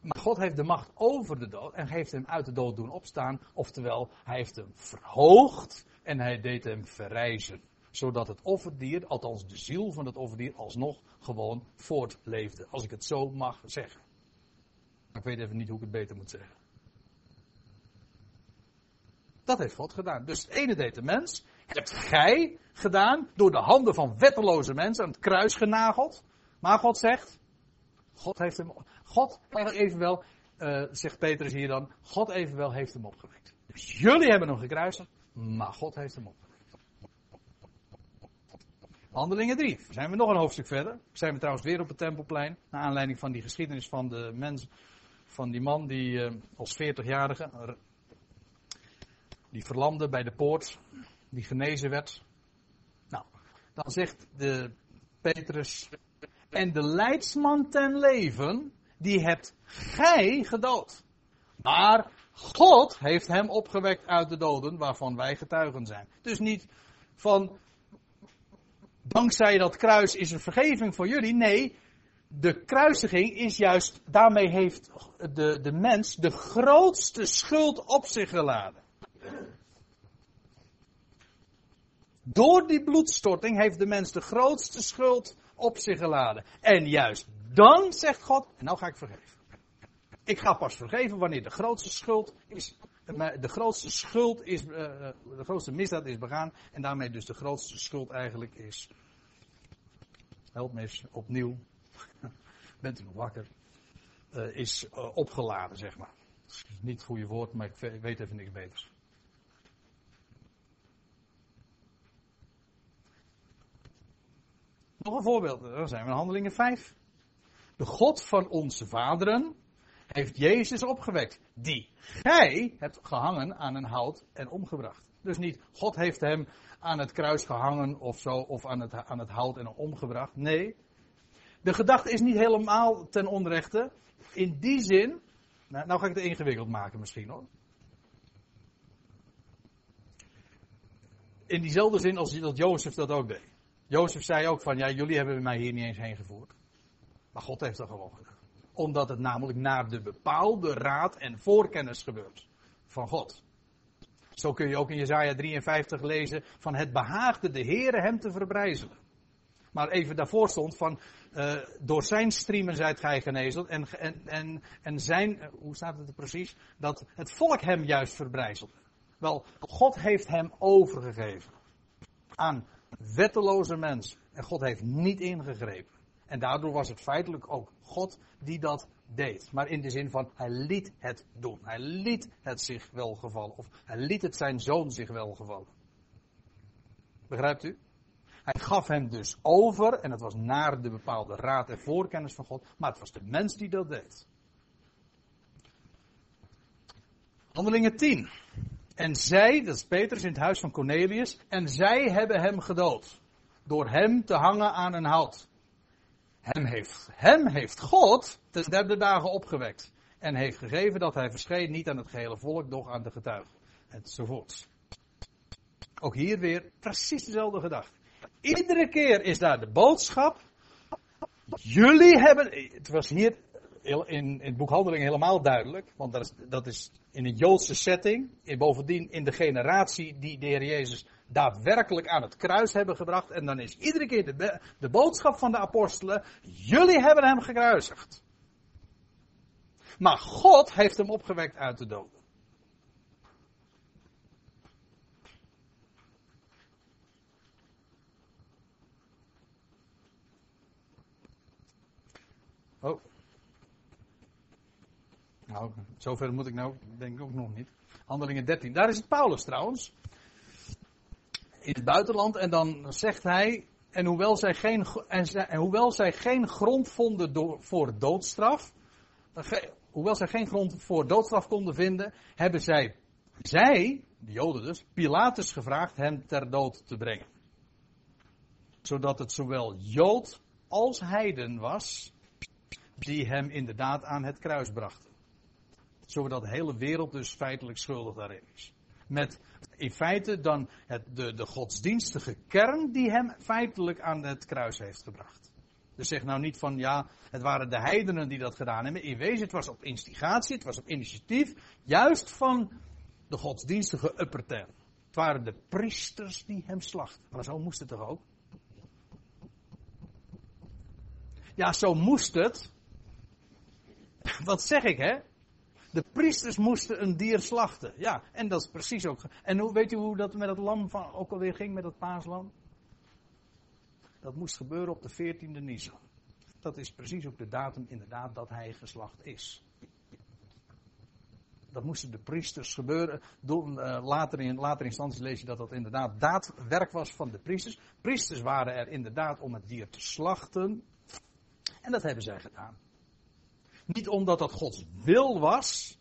Maar God heeft de macht over de dood en heeft hem uit de dood doen opstaan. Oftewel, hij heeft hem verhoogd en hij deed hem verrijzen. Zodat het offerdier, althans de ziel van het offerdier, alsnog gewoon voortleefde. Als ik het zo mag zeggen. Ik weet even niet hoe ik het beter moet zeggen. Dat heeft God gedaan. Dus het ene deed de mens. Hebt gij gedaan door de handen van wetteloze mensen aan het kruis genageld. Maar God zegt, God heeft hem, God evenwel, uh, zegt Petrus hier dan, God evenwel heeft hem opgewekt. Dus jullie hebben hem gekruisigd, maar God heeft hem opgewekt. Handelingen 3. Zijn we nog een hoofdstuk verder. Zijn we trouwens weer op het Tempelplein. Naar aanleiding van die geschiedenis van de mens, van die man die uh, als 40-jarige, die verlamde bij de poort, die genezen werd. Nou, dan zegt de Petrus, en de leidsman ten leven, die hebt gij gedood. Maar God heeft hem opgewekt uit de doden, waarvan wij getuigen zijn. Dus niet van, dankzij dat kruis is er vergeving voor jullie. Nee, de kruisiging is juist, daarmee heeft de, de mens de grootste schuld op zich geladen. Door die bloedstorting heeft de mens de grootste schuld op zich geladen. En juist dan zegt God, nou ga ik vergeven. Ik ga pas vergeven wanneer de grootste schuld is, de grootste schuld is, uh, de grootste misdaad is begaan. En daarmee dus de grootste schuld eigenlijk is, help me eens opnieuw, (laughs) bent u nog wakker, is opgeladen zeg maar. Niet het goede woord, maar ik weet even niks beters. Nog een voorbeeld, dan zijn we in handelingen 5. De God van onze vaderen heeft Jezus opgewekt, die gij hebt gehangen aan een hout en omgebracht. Dus niet God heeft hem aan het kruis gehangen of zo, of aan het, aan het hout en omgebracht. Nee. De gedachte is niet helemaal ten onrechte. In die zin, nou, nou ga ik het ingewikkeld maken misschien hoor. In diezelfde zin als dat Jozef dat ook deed. Jozef zei ook van, ja, jullie hebben mij hier niet eens heen gevoerd. Maar God heeft dat gewoon gedaan. Omdat het namelijk naar de bepaalde raad en voorkennis gebeurt van God. Zo kun je ook in Jezaja 53 lezen van het behaagde de Heere hem te verbrijzelen. Maar even daarvoor stond van, uh, door zijn striemen zijt gij genezeld en, en, en, en zijn, uh, hoe staat het er precies, dat het volk hem juist verbrijzelde. Wel, God heeft hem overgegeven aan Wetteloze mens. En God heeft niet ingegrepen. En daardoor was het feitelijk ook God die dat deed. Maar in de zin van, hij liet het doen. Hij liet het zich wel gevallen. Of hij liet het zijn zoon zich wel gevallen. Begrijpt u? Hij gaf hem dus over, en het was naar de bepaalde raad en voorkennis van God, maar het was de mens die dat deed. Handelingen 10. En zij, dat is Petrus in het huis van Cornelius, en zij hebben hem gedood. Door hem te hangen aan een hout. Hem heeft, hem heeft God ten derde dagen opgewekt. En heeft gegeven dat hij verscheen niet aan het gehele volk, doch aan de getuigen. Enzovoorts. Ook hier weer precies dezelfde gedachte. Iedere keer is daar de boodschap. Jullie hebben. Het was hier in, het boek Handeling helemaal duidelijk. Want dat is, dat is in een Joodse setting. En bovendien in de generatie die de Heer Jezus daadwerkelijk aan het kruis hebben gebracht. En dan is iedere keer de, de boodschap van de apostelen. Jullie hebben hem gekruisigd. Maar God heeft hem opgewekt uit de doden. Oh. Nou, zover moet ik nou, denk ik ook nog niet. Handelingen 13. Daar is het Paulus trouwens. In het buitenland. En dan zegt hij. En hoewel zij geen, en, hoewel zij geen grond vonden voor doodstraf. Hoewel zij geen grond voor doodstraf konden vinden. Hebben zij, zij, de Joden dus, Pilatus gevraagd hem ter dood te brengen. Zodat het zowel Jood als heiden was die hem inderdaad aan het kruis brachten. Zodat de hele wereld dus feitelijk schuldig daarin is. Met in feite dan het, de, de godsdienstige kern die hem feitelijk aan het kruis heeft gebracht. Dus zeg nou niet van ja, het waren de heidenen die dat gedaan hebben. In wezen, het was op instigatie, het was op initiatief, juist van de godsdienstige upperterm. Het waren de priesters die hem slachten. Maar zo moest het toch ook? Ja, zo moest het. (laughs) Wat zeg ik, hè? De priesters moesten een dier slachten. Ja, en dat is precies ook. En hoe, weet u hoe dat met het lam van, ook alweer ging, met het paaslam? Dat moest gebeuren op de 14e Nisan. Dat is precies ook de datum inderdaad dat hij geslacht is. Dat moesten de priesters gebeuren. Uh, later, in, later instantie lees je dat dat inderdaad daadwerk was van de priesters. Priesters waren er inderdaad om het dier te slachten. En dat hebben zij gedaan. Niet omdat dat Gods wil was.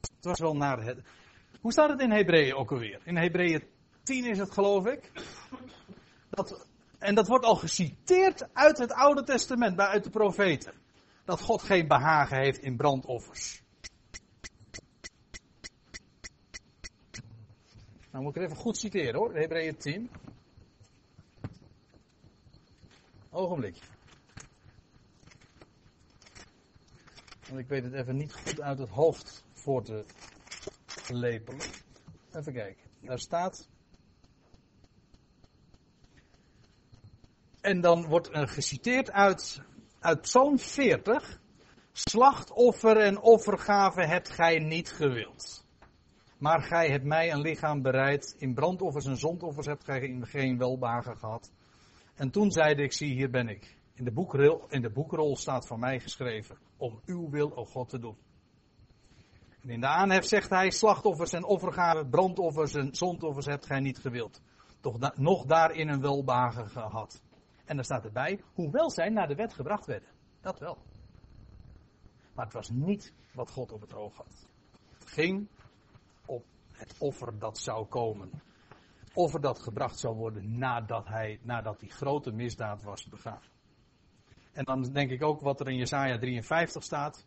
Het was wel naar het. Hoe staat het in Hebreeën ook alweer? In Hebreeën 10 is het, geloof ik. Dat, en dat wordt al geciteerd uit het Oude Testament, uit de profeten. Dat God geen behagen heeft in brandoffers. Nou moet ik het even goed citeren hoor, Hebreeën 10. Ogenblikje. Want ik weet het even niet goed uit het hoofd voor te lepelen. Even kijken. Daar staat. En dan wordt er geciteerd uit, uit Psalm 40. Slachtoffer en offergave hebt gij niet gewild. Maar gij hebt mij een lichaam bereid. In brandoffers en zondoffers hebt gij geen welbagen gehad. En toen zeide ik, zie hier ben ik. In de, boekrol, in de boekrol staat van mij geschreven om uw wil, o God, te doen. En in de aanhef zegt hij, slachtoffers en offergaven, brandoffers en zondoffers hebt gij niet gewild. Toch nog daarin een welbagen gehad. En er staat erbij, hoewel zij naar de wet gebracht werden. Dat wel. Maar het was niet wat God op het oog had. Het ging op het offer dat zou komen. Offer dat gebracht zou worden nadat, hij, nadat die grote misdaad was begaan. En dan denk ik ook wat er in Jesaja 53 staat.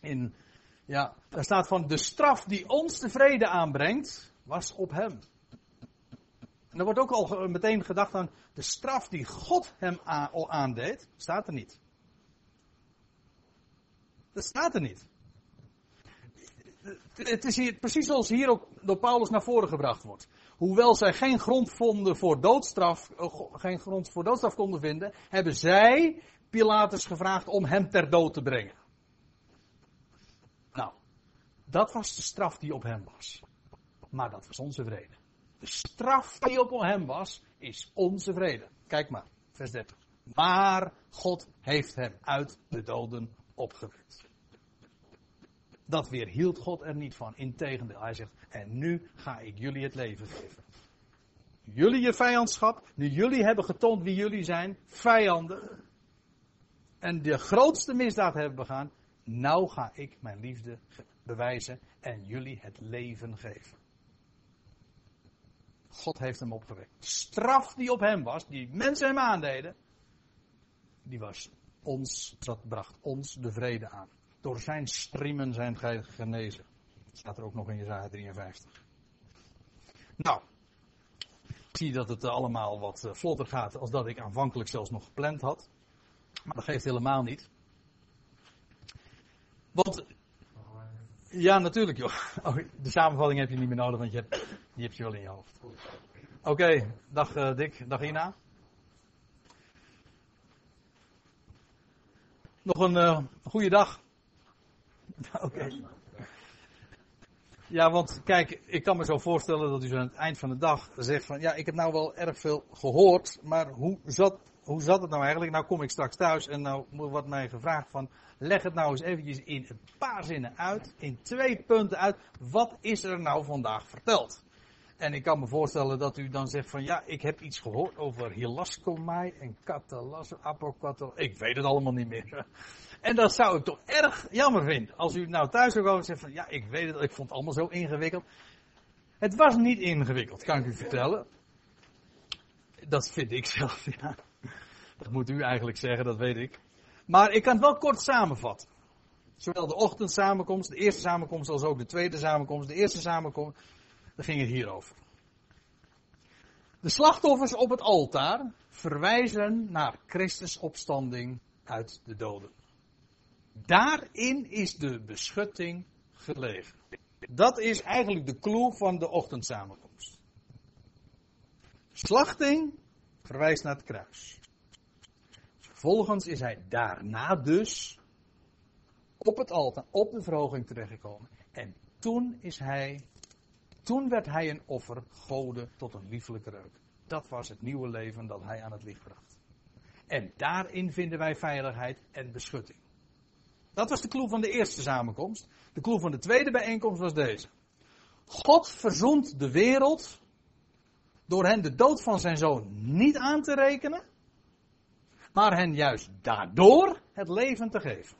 In, ja, daar staat van de straf die ons de vrede aanbrengt, was op hem. En er wordt ook al meteen gedacht aan de straf die God hem aandeed. Staat er niet. Dat staat er niet. Het is hier, precies zoals hier ook door Paulus naar voren gebracht wordt. Hoewel zij geen grond vonden voor doodstraf, eh, geen grond voor doodstraf konden vinden, hebben zij Pilatus gevraagd om hem ter dood te brengen. Nou, dat was de straf die op hem was. Maar dat was onze vrede. De straf die op hem was, is onze vrede. Kijk maar, vers 30. Maar God heeft hem uit de doden opgewekt. Dat weerhield God er niet van. Integendeel, hij zegt, en nu ga ik jullie het leven geven. Jullie je vijandschap, nu jullie hebben getoond wie jullie zijn, vijanden. En de grootste misdaad hebben begaan, nou ga ik mijn liefde bewijzen en jullie het leven geven. God heeft hem opgewekt. Straf die op hem was, die mensen hem aandeden, die was ons, dat bracht ons de vrede aan. Door zijn striemen zijn gij genezen. Dat staat er ook nog in Jezaja 53. Nou, ik zie dat het allemaal wat eh, vlotter gaat als dat ik aanvankelijk zelfs nog gepland had. Maar dat geeft helemaal niet. Want, ja natuurlijk joh. (laughs) Oh, de samenvatting heb je niet meer nodig, want je hebt, die heb je wel in je hoofd. Oké, dag uh, Dick, dag Ina. Nog een uh, goede dag. (laughs) Oké. Ja, want kijk, ik kan me zo voorstellen dat u zo aan het eind van de dag zegt van ja, ik heb nou wel erg veel gehoord, maar hoe zat, hoe zat het nou eigenlijk? Nou kom ik straks thuis en nou wordt mij gevraagd van leg het nou eens eventjes in een paar zinnen uit, in twee punten uit, wat is er nou vandaag verteld? En ik kan me voorstellen dat u dan zegt van ja, ik heb iets gehoord over hilaskomai en katalas, apokatal. Ik weet het allemaal niet meer. En dat zou ik toch erg jammer vinden. Als u nou thuis zou komen en zegt van ja, ik weet het, ik vond het allemaal zo ingewikkeld. Het was niet ingewikkeld, kan ik u vertellen. Dat vind ik zelf, ja. Dat moet u eigenlijk zeggen, dat weet ik. Maar ik kan het wel kort samenvatten. Zowel de ochtendsamenkomst, de eerste samenkomst, als ook de tweede samenkomst. De eerste samenkomst, daar ging het hier over. De slachtoffers op het altaar verwijzen naar Christus opstanding uit de doden. Daarin is de beschutting gelegen. Dat is eigenlijk de clue van de ochtendsamenkomst. Slachting verwijst naar het kruis. Vervolgens is hij daarna dus op het altaar, op de verhoging terechtgekomen. En toen is hij toen werd hij een offer, goden tot een liefelijke reuk. Dat was het nieuwe leven dat hij aan het licht bracht. En daarin vinden wij veiligheid en beschutting. Dat was de clue van de eerste samenkomst. De clue van de tweede bijeenkomst was deze. God verzoent de wereld door hen de dood van zijn zoon niet aan te rekenen, maar hen juist daardoor het leven te geven.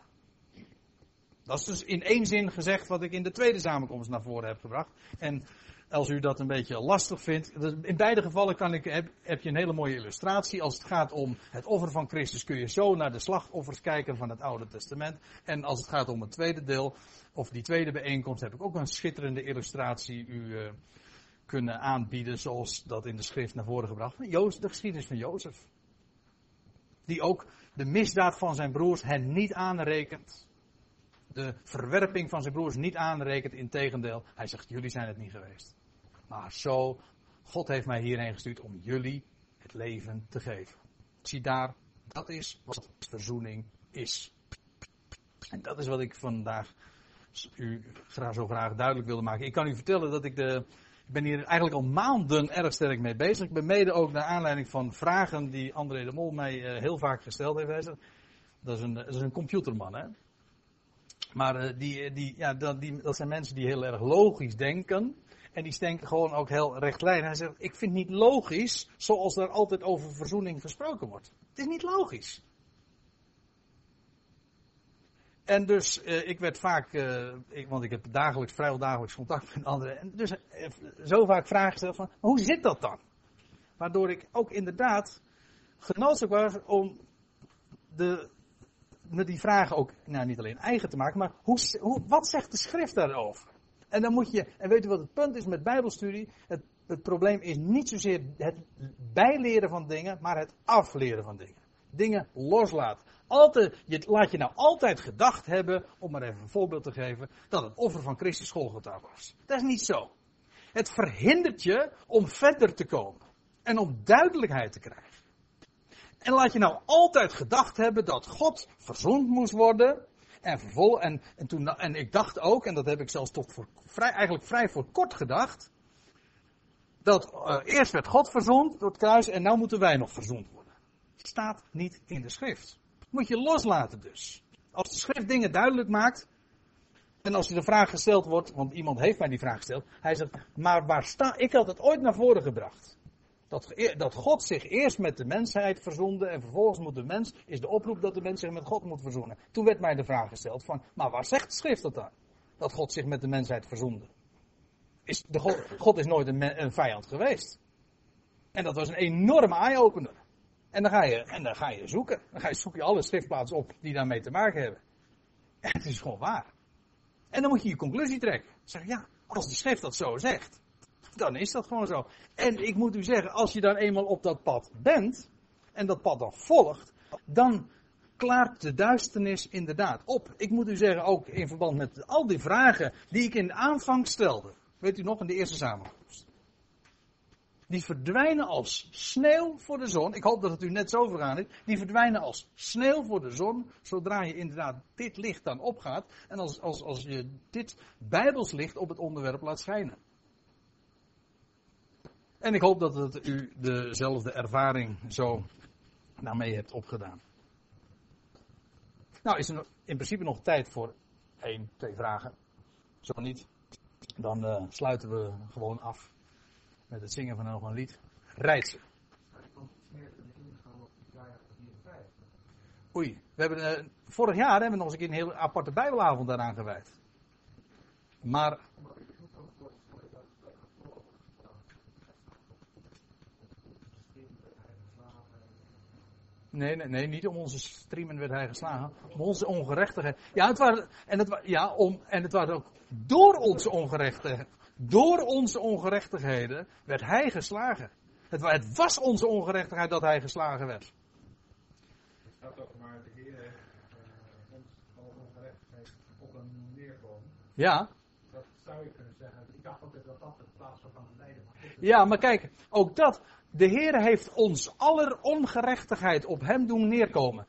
Dat is dus in één zin gezegd wat ik in de tweede samenkomst naar voren heb gebracht. En als u dat een beetje lastig vindt, in beide gevallen kan ik, heb, heb, je een hele mooie illustratie. Als het gaat om het offer van Christus kun je zo naar de slachtoffers kijken van het Oude Testament. En als het gaat om het tweede deel, of die tweede bijeenkomst, heb ik ook een schitterende illustratie u uh, kunnen aanbieden, zoals dat in de schrift naar voren gebracht. Jozef, de geschiedenis van Jozef. Die ook de misdaad van zijn broers hen niet aanrekent de verwerping van zijn broers niet aanrekent. Integendeel, hij zegt: Jullie zijn het niet geweest. Maar zo, God heeft mij hierheen gestuurd om jullie het leven te geven. Zie daar, dat is wat verzoening is. En dat is wat ik vandaag u graag, zo graag duidelijk wilde maken. Ik kan u vertellen dat ik de. Ik ben hier eigenlijk al maanden erg sterk mee bezig. Ik ben mede ook naar aanleiding van vragen die André de Mol mij uh, heel vaak gesteld heeft. Dat is een, dat is een computerman, hè. Maar uh, die, die, ja, dat, die, dat zijn mensen die heel erg logisch denken. En die denken gewoon ook heel rechtlijnig. Hij zegt, ik vind niet logisch zoals er altijd over verzoening gesproken wordt. Het is niet logisch. En dus, uh, ik werd vaak, ik, want ik heb dagelijks, vrijwel dagelijks contact met anderen. En dus zo vaak vragen gesteld van, hoe zit dat dan? Waardoor ik ook inderdaad genoodzaakt was om de die vragen ook, nou niet alleen eigen te maken, maar hoe, hoe, wat zegt de schrift daarover? En dan moet je, en weet u wat het punt is met bijbelstudie? Het, het probleem is niet zozeer het bijleren van dingen, maar het afleren van dingen. Dingen loslaten. Altijd, je, laat je nou altijd gedacht hebben, om maar even een voorbeeld te geven, dat het offer van Christus Golgotha was. Dat is niet zo. Het verhindert je om verder te komen. En om duidelijkheid te krijgen. En laat je nou altijd gedacht hebben dat God verzoend moest worden. En, vervol, en, en, toen, en ik dacht ook, en dat heb ik zelfs tot voor vrij, eigenlijk vrij voor kort gedacht. Dat uh, eerst werd God verzoend door het kruis en nu moeten wij nog verzoend worden. Staat niet in de schrift. Moet je loslaten dus. Als de schrift dingen duidelijk maakt. En als er de vraag gesteld wordt, want iemand heeft mij die vraag gesteld. Hij zegt, maar waar sta, ik had het ooit naar voren gebracht. Dat, dat God zich eerst met de mensheid verzoende en vervolgens moet de mens, is de oproep dat de mens zich met God moet verzoenen. Toen werd mij de vraag gesteld van, maar waar zegt de schrift dat dan? Dat God zich met de mensheid verzoende. Is de God, God is nooit een, een vijand geweest. En dat was een enorme eye-opener. En dan ga je, en dan ga je zoeken. Dan ga je, zoek je alle schriftplaatsen op die daarmee te maken hebben. En het is gewoon waar. En dan moet je je conclusie trekken. Zeg ja, als de schrift dat zo zegt, dan is dat gewoon zo. En ik moet u zeggen, als je dan eenmaal op dat pad bent, en dat pad dan volgt, dan klaart de duisternis inderdaad op. Ik moet u zeggen, ook in verband met al die vragen die ik in de aanvang stelde. Weet u nog, in de eerste samenkomst. Die verdwijnen als sneeuw voor de zon. Ik hoop dat het u net zo vergaan is. Die verdwijnen als sneeuw voor de zon. Zodra je inderdaad dit licht dan opgaat. En als, als, als je dit bijbelslicht op het onderwerp laat schijnen. En ik hoop dat het u dezelfde ervaring zo daarmee hebt opgedaan. Nou, is er in principe nog tijd voor één, twee vragen. Zo niet, dan uh, sluiten we gewoon af met het zingen van nog een lied. Rijtsen. Oei, we hebben, uh, vorig jaar hebben we nog eens een een hele aparte Bijbelavond daaraan gewijd. Maar Nee, nee, nee, niet om onze streamen werd hij geslagen. Om onze ongerechtigheid. Ja, het waren, en, het, ja om, en het was ook door onze ongerechtigheden. Door onze ongerechtigheden werd hij geslagen. Het, het was onze ongerechtigheid dat hij geslagen werd. Het gaat ook maar de Heer uh, ons alle ongerechtigheid op een neerkomen. Ja. Dat zou je kunnen zeggen. Ik dacht ook dat dat de plaats van het lijden Ja, maar kijk, ook dat. De Heer heeft ons aller ongerechtigheid op hem doen neerkomen.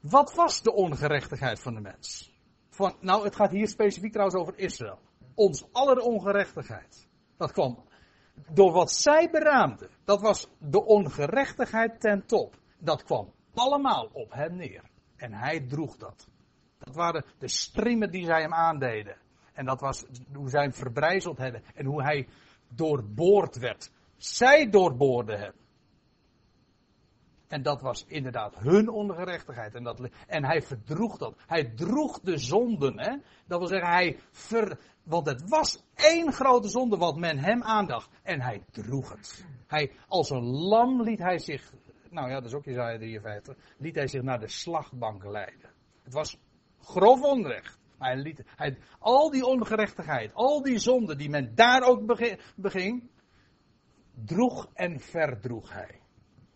Wat was de ongerechtigheid van de mens? Van, nou, het gaat hier specifiek trouwens over Israël. Ons aller ongerechtigheid. Dat kwam door wat zij beraamden. Dat was de ongerechtigheid ten top. Dat kwam allemaal op hem neer. En hij droeg dat. Dat waren de striemen die zij hem aandeden. En dat was hoe zij hem verbrijzeld hebben. En hoe hij doorboord werd. Zij doorboorden hem. En dat was inderdaad hun ongerechtigheid. En, dat, en hij verdroeg dat. Hij droeg de zonden. Hè? Dat wil zeggen, hij ver, want het was één grote zonde wat men hem aandacht. En hij droeg het. Hij, als een lam liet hij zich, nou ja, dat is ook Jezaja 53, liet hij zich naar de slachtbank leiden. Het was grof onrecht. Hij liet, hij, al die ongerechtigheid, al die zonden die men daar ook beging, droeg en verdroeg hij.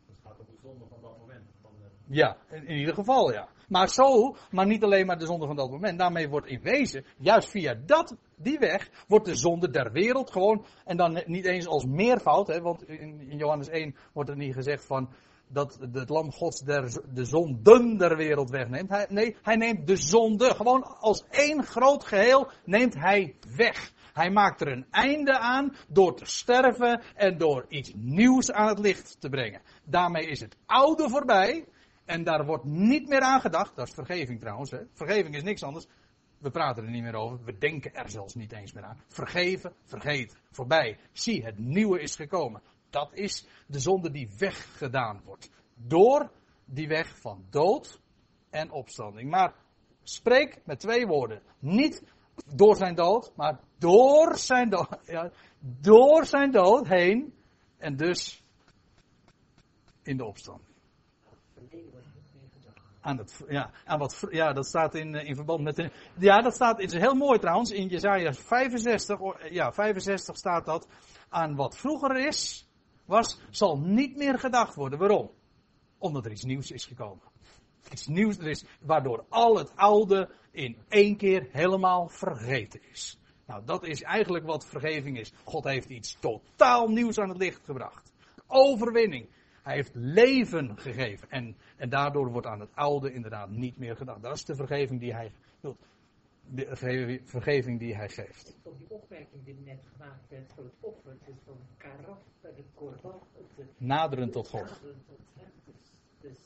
Dat gaat op de zonde van dat moment. Van de... Ja, in, in, ieder geval ja. Maar zo, maar niet alleen maar de zonde van dat moment. Daarmee wordt in wezen, juist via dat, die weg, wordt de zonde der wereld gewoon, en dan niet eens als meervoud, hè, want in, in Johannes 1 wordt er niet gezegd van, dat het lam gods der, de zonden der wereld wegneemt. Hij, nee, hij neemt de zonde, gewoon als één groot geheel, neemt hij weg. Hij maakt er een einde aan door te sterven en door iets nieuws aan het licht te brengen. Daarmee is het oude voorbij en daar wordt niet meer aan gedacht. Dat is vergeving trouwens. Hè. Vergeving is niks anders. We praten er niet meer over. We denken er zelfs niet eens meer aan. Vergeven, vergeten, voorbij. Zie, het nieuwe is gekomen. Dat is de zonde die weggedaan wordt. Door die weg van dood en opstanding. Maar spreek met twee woorden. Niet door zijn dood, maar door zijn dood, ja, door zijn dood heen en dus in de opstand. Aan het, ja, aan wat, ja, dat staat in, in verband met de, ja, dat staat, is heel mooi trouwens, in Jezaja 65, ja, 65 staat dat, aan wat vroeger is, was, zal niet meer gedacht worden. Waarom? Omdat er iets nieuws is gekomen. Iets nieuws er is, waardoor al het oude in één keer helemaal vergeten is. Nou, dat is eigenlijk wat vergeving is. God heeft iets totaal nieuws aan het licht gebracht. Overwinning. Hij heeft leven gegeven. En, en daardoor wordt aan het oude inderdaad niet meer gedacht. Dat is de vergeving die hij wil. de verge- vergeving die hij geeft. Tot die opmerking die net gemaakt werd voor het offer, het is van karaf de korban. Naderen tot God. naderen tot hem. Dus, dus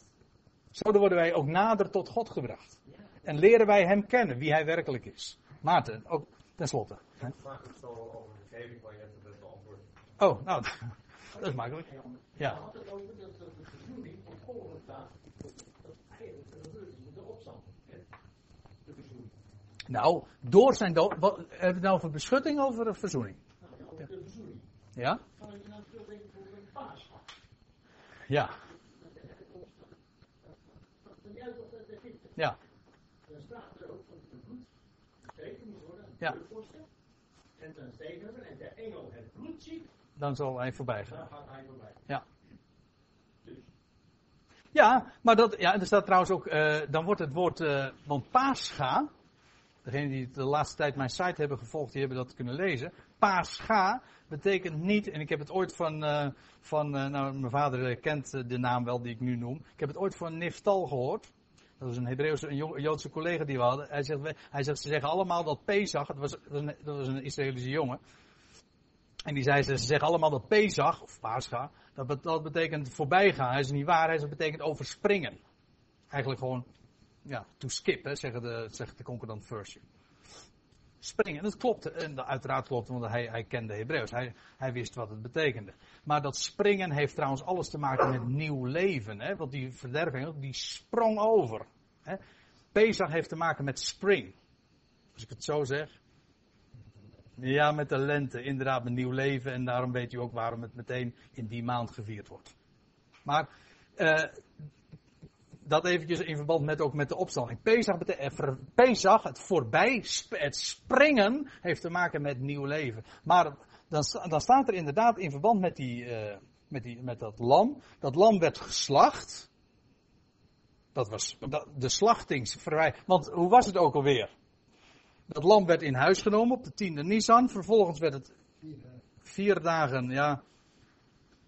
Zo worden wij ook nader tot God gebracht. ja, En leren wij hem kennen, wie hij werkelijk is. Maarten, ook tenslotte. hè? Vraag ik zo over de vergeving waar je net het beantwoord. Oh, nou, (laughs) dat is makkelijk. Ja. had het over dat de verzoening Golgotha, dat eigenlijk gebeurt met de hè. De verzoening. Nou, door zijn dood. Wat, hebben we het nou over beschutting of over verzoening? Nou ja, over de verzoening. Ja? Kan je nou veel denken voor een paas? Ja. Dat is juist dat de Egypte. Ja. Dan staat er ook van het bloed moet worden. Ja. De. En dan en de engel het bloed ziet, Dan zal hij voorbij gaan. daar gaat hij voorbij. Ja. Dus Ja, maar dat, ja, er staat trouwens ook, eh, dan wordt het woord, eh, want Pascha, degenen die de laatste tijd mijn site hebben gevolgd, die hebben dat kunnen lezen. Pascha betekent niet, en ik heb het ooit van, eh, van nou, mijn vader kent de naam wel die ik nu noem. Ik heb het ooit van Niftal gehoord. Dat was een Hebreeuwse, een Jo- Joodse collega die we hadden. Hij zegt, hij zegt, ze zeggen allemaal dat Pesach, dat was dat was een Israëlische jongen. En die zei, ze ze zeggen allemaal dat Pesach, of Pascha, dat, dat betekent voorbijgaan. Hij is niet waar, hij zegt, dat betekent overspringen. Eigenlijk gewoon, ja, to skip, hè, zeggen de, zegt de concordant version. Springen, dat klopt. En uiteraard klopt, want hij, hij kende Hebreeuws. Hij, hij wist wat het betekende. Maar dat springen heeft trouwens alles te maken met nieuw leven. Hè? Want die verderving, die sprong over. Hè? Pesach heeft te maken met spring. Als ik het zo zeg. Ja, met de lente, inderdaad, met nieuw leven. En daarom weet u ook waarom het meteen in die maand gevierd wordt. Maar eh, dat eventjes in verband met ook met de opstanding. Pesach, eh, Pesach het voorbij, het springen, heeft te maken met nieuw leven. Maar dan, dan staat er inderdaad in verband met, die, eh, met, die, met dat lam. Dat lam werd geslacht. Dat was de slachtingsverwij. Want hoe was het ook alweer? Dat lam werd in huis genomen op de tiende Nisan. Vervolgens werd het vier dagen, ja.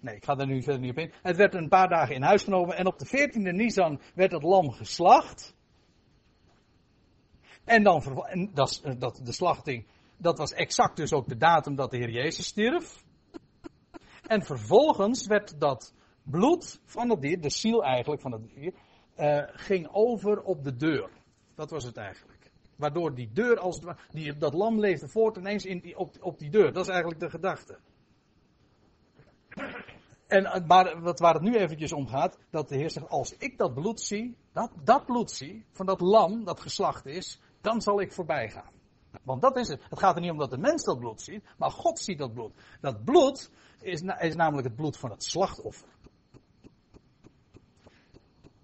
Nee, ik ga daar nu verder niet op in. Het werd een paar dagen in huis genomen. En op de veertiende Nisan werd het lam geslacht. En dan, en dat, eh, dat, de slachting, dat was exact dus ook de datum dat de Heer Jezus stierf. En vervolgens werd dat bloed van het dier, de ziel eigenlijk van het dier, eh, ging over op de deur. Dat was het eigenlijk. Waardoor die deur, als het die, dat lam leefde voort ineens in die, op, op die deur. Dat is eigenlijk de gedachte. En, maar wat, waar het nu eventjes om gaat, dat de Heer zegt, als ik dat bloed zie, dat, dat bloed zie, van dat lam dat geslacht is, dan zal ik voorbij gaan. Want dat is het. Het gaat er niet om dat de mens dat bloed ziet, maar God ziet dat bloed. Dat bloed is, is namelijk het bloed van het slachtoffer.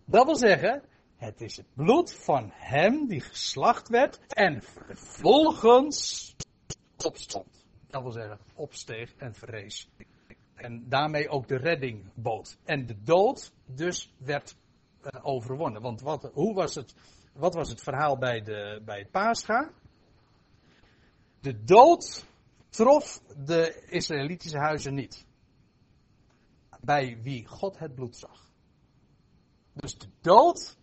Dat wil zeggen, het is het bloed van hem die geslacht werd en vervolgens opstond. Dat wil zeggen, opsteeg en verrees. En daarmee ook de redding bood. En de dood dus werd eh, overwonnen. Want wat, hoe was het, wat was het verhaal bij, de, bij het Pascha? De dood trof de Israëlitische huizen niet. Bij wie God het bloed zag. Dus de dood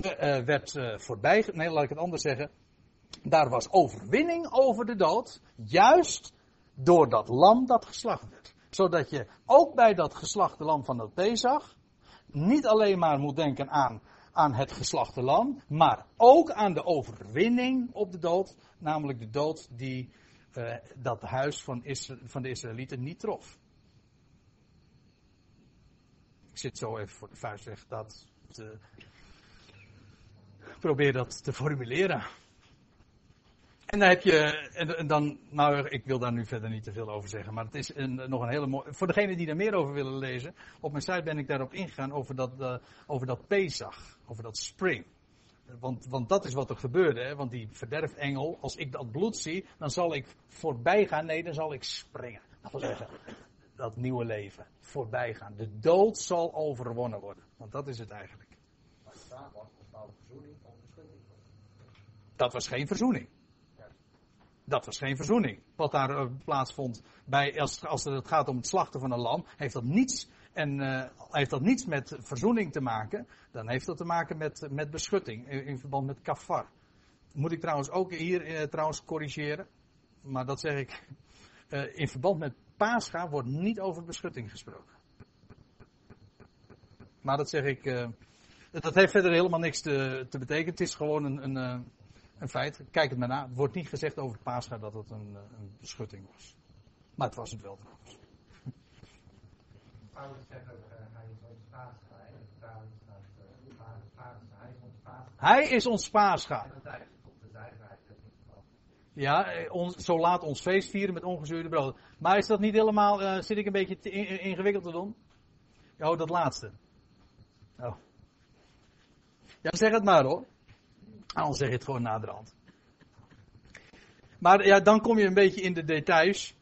eh, werd eh, voorbij. Nee, laat ik het anders zeggen. Daar was overwinning over de dood. Juist door dat lam dat geslacht werd. Zodat je ook bij dat geslachte lam van dat Pesach. niet alleen maar moet denken aan, aan het geslachte lam. maar ook aan de overwinning op de dood. Namelijk de dood die eh, dat huis van, van de Israëlieten niet trof. Ik zit zo even voor de vuist weg dat te, probeer dat te formuleren. En dan heb je, en, dan, nou, ik wil daar nu verder niet te veel over zeggen, maar het is een, nog een hele mooie, voor degenen die daar meer over willen lezen, op mijn site ben ik daarop ingegaan over dat, eh, over dat Pesach, over dat spring. Want, want dat is wat er gebeurde, hè? want die verderfengel, als ik dat bloed zie, dan zal ik voorbij gaan, nee, dan zal ik springen. Dat wil zeggen, dat nieuwe leven, voorbij gaan. De dood zal overwonnen worden, want dat is het eigenlijk. Maar was, verzoening of. Dat was geen verzoening. Dat was geen verzoening. Wat daar eh, plaatsvond bij, als, als het gaat om het slachten van een lam, heeft dat niets, en, eh, heeft dat niets met verzoening te maken. Dan heeft dat te maken met, met beschutting in, verband met kafar. Moet ik trouwens ook hier eh, trouwens corrigeren. Maar dat zeg ik. in verband met Pascha wordt niet over beschutting gesproken. Maar dat zeg ik. dat heeft verder helemaal niks te, te betekenen. Het is gewoon een, een, een feit. Kijk het maar na. Het wordt niet gezegd over Pascha dat het een, eh, een beschutting was. Maar het was het wel trouwens. Paulus zegt ook, eh, hij is ons paascha. En de vertaling staat, paascha, hij is ons paascha. Hij is ons de in. Ja, eh, ons, zo laat ons feest vieren met ongezuurde brood. Maar is dat niet helemaal, zit ik een beetje te in- ingewikkeld te doen? Oh, dat laatste. Oh. Ja, zeg het maar hoor. Anders zeg je het gewoon naderhand. Maar ja, dan kom je een beetje in de details.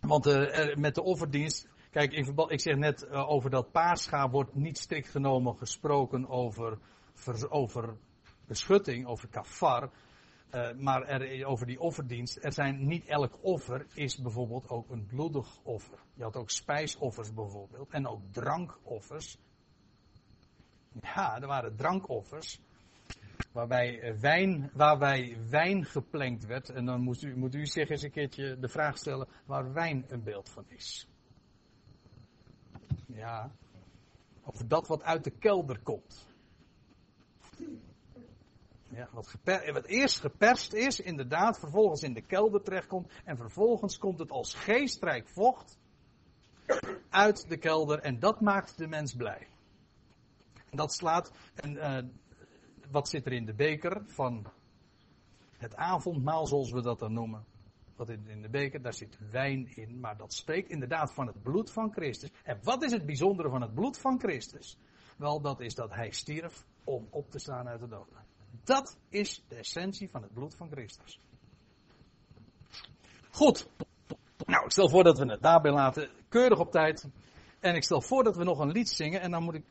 Want eh, met de offerdienst. Kijk, verband, ik zeg net eh, over dat paascha wordt niet strikt genomen gesproken over, ver- over beschutting, over kafar. Eh, maar er, over die offerdienst, er zijn niet elk offer is bijvoorbeeld ook een bloedig offer. Je had ook spijsoffers bijvoorbeeld en ook drankoffers. Ja, er waren drankoffers. Waarbij eh, wijn, waarbij wijn geplengd werd. En dan moet u, moet u zich eens een keertje de vraag stellen waar wijn een beeld van is. Ja, over dat wat uit de kelder komt. Ja, wat, wat eerst geperst is, inderdaad, vervolgens in de kelder terechtkomt. En vervolgens komt het als geestrijk vocht uit de kelder. En dat maakt de mens blij. En dat slaat. En eh, wat zit er in de beker van het avondmaal, zoals we dat dan noemen? Wat in, in de beker, daar zit wijn in. Maar dat spreekt inderdaad van het bloed van Christus. En wat is het bijzondere van het bloed van Christus? Wel, dat is dat hij stierf om op te staan uit de doden. Dat is de essentie van het bloed van Christus. Goed. Nou, ik stel voor dat we het daarbij laten. Keurig op tijd. En ik stel voor dat we nog een lied zingen. En dan moet ik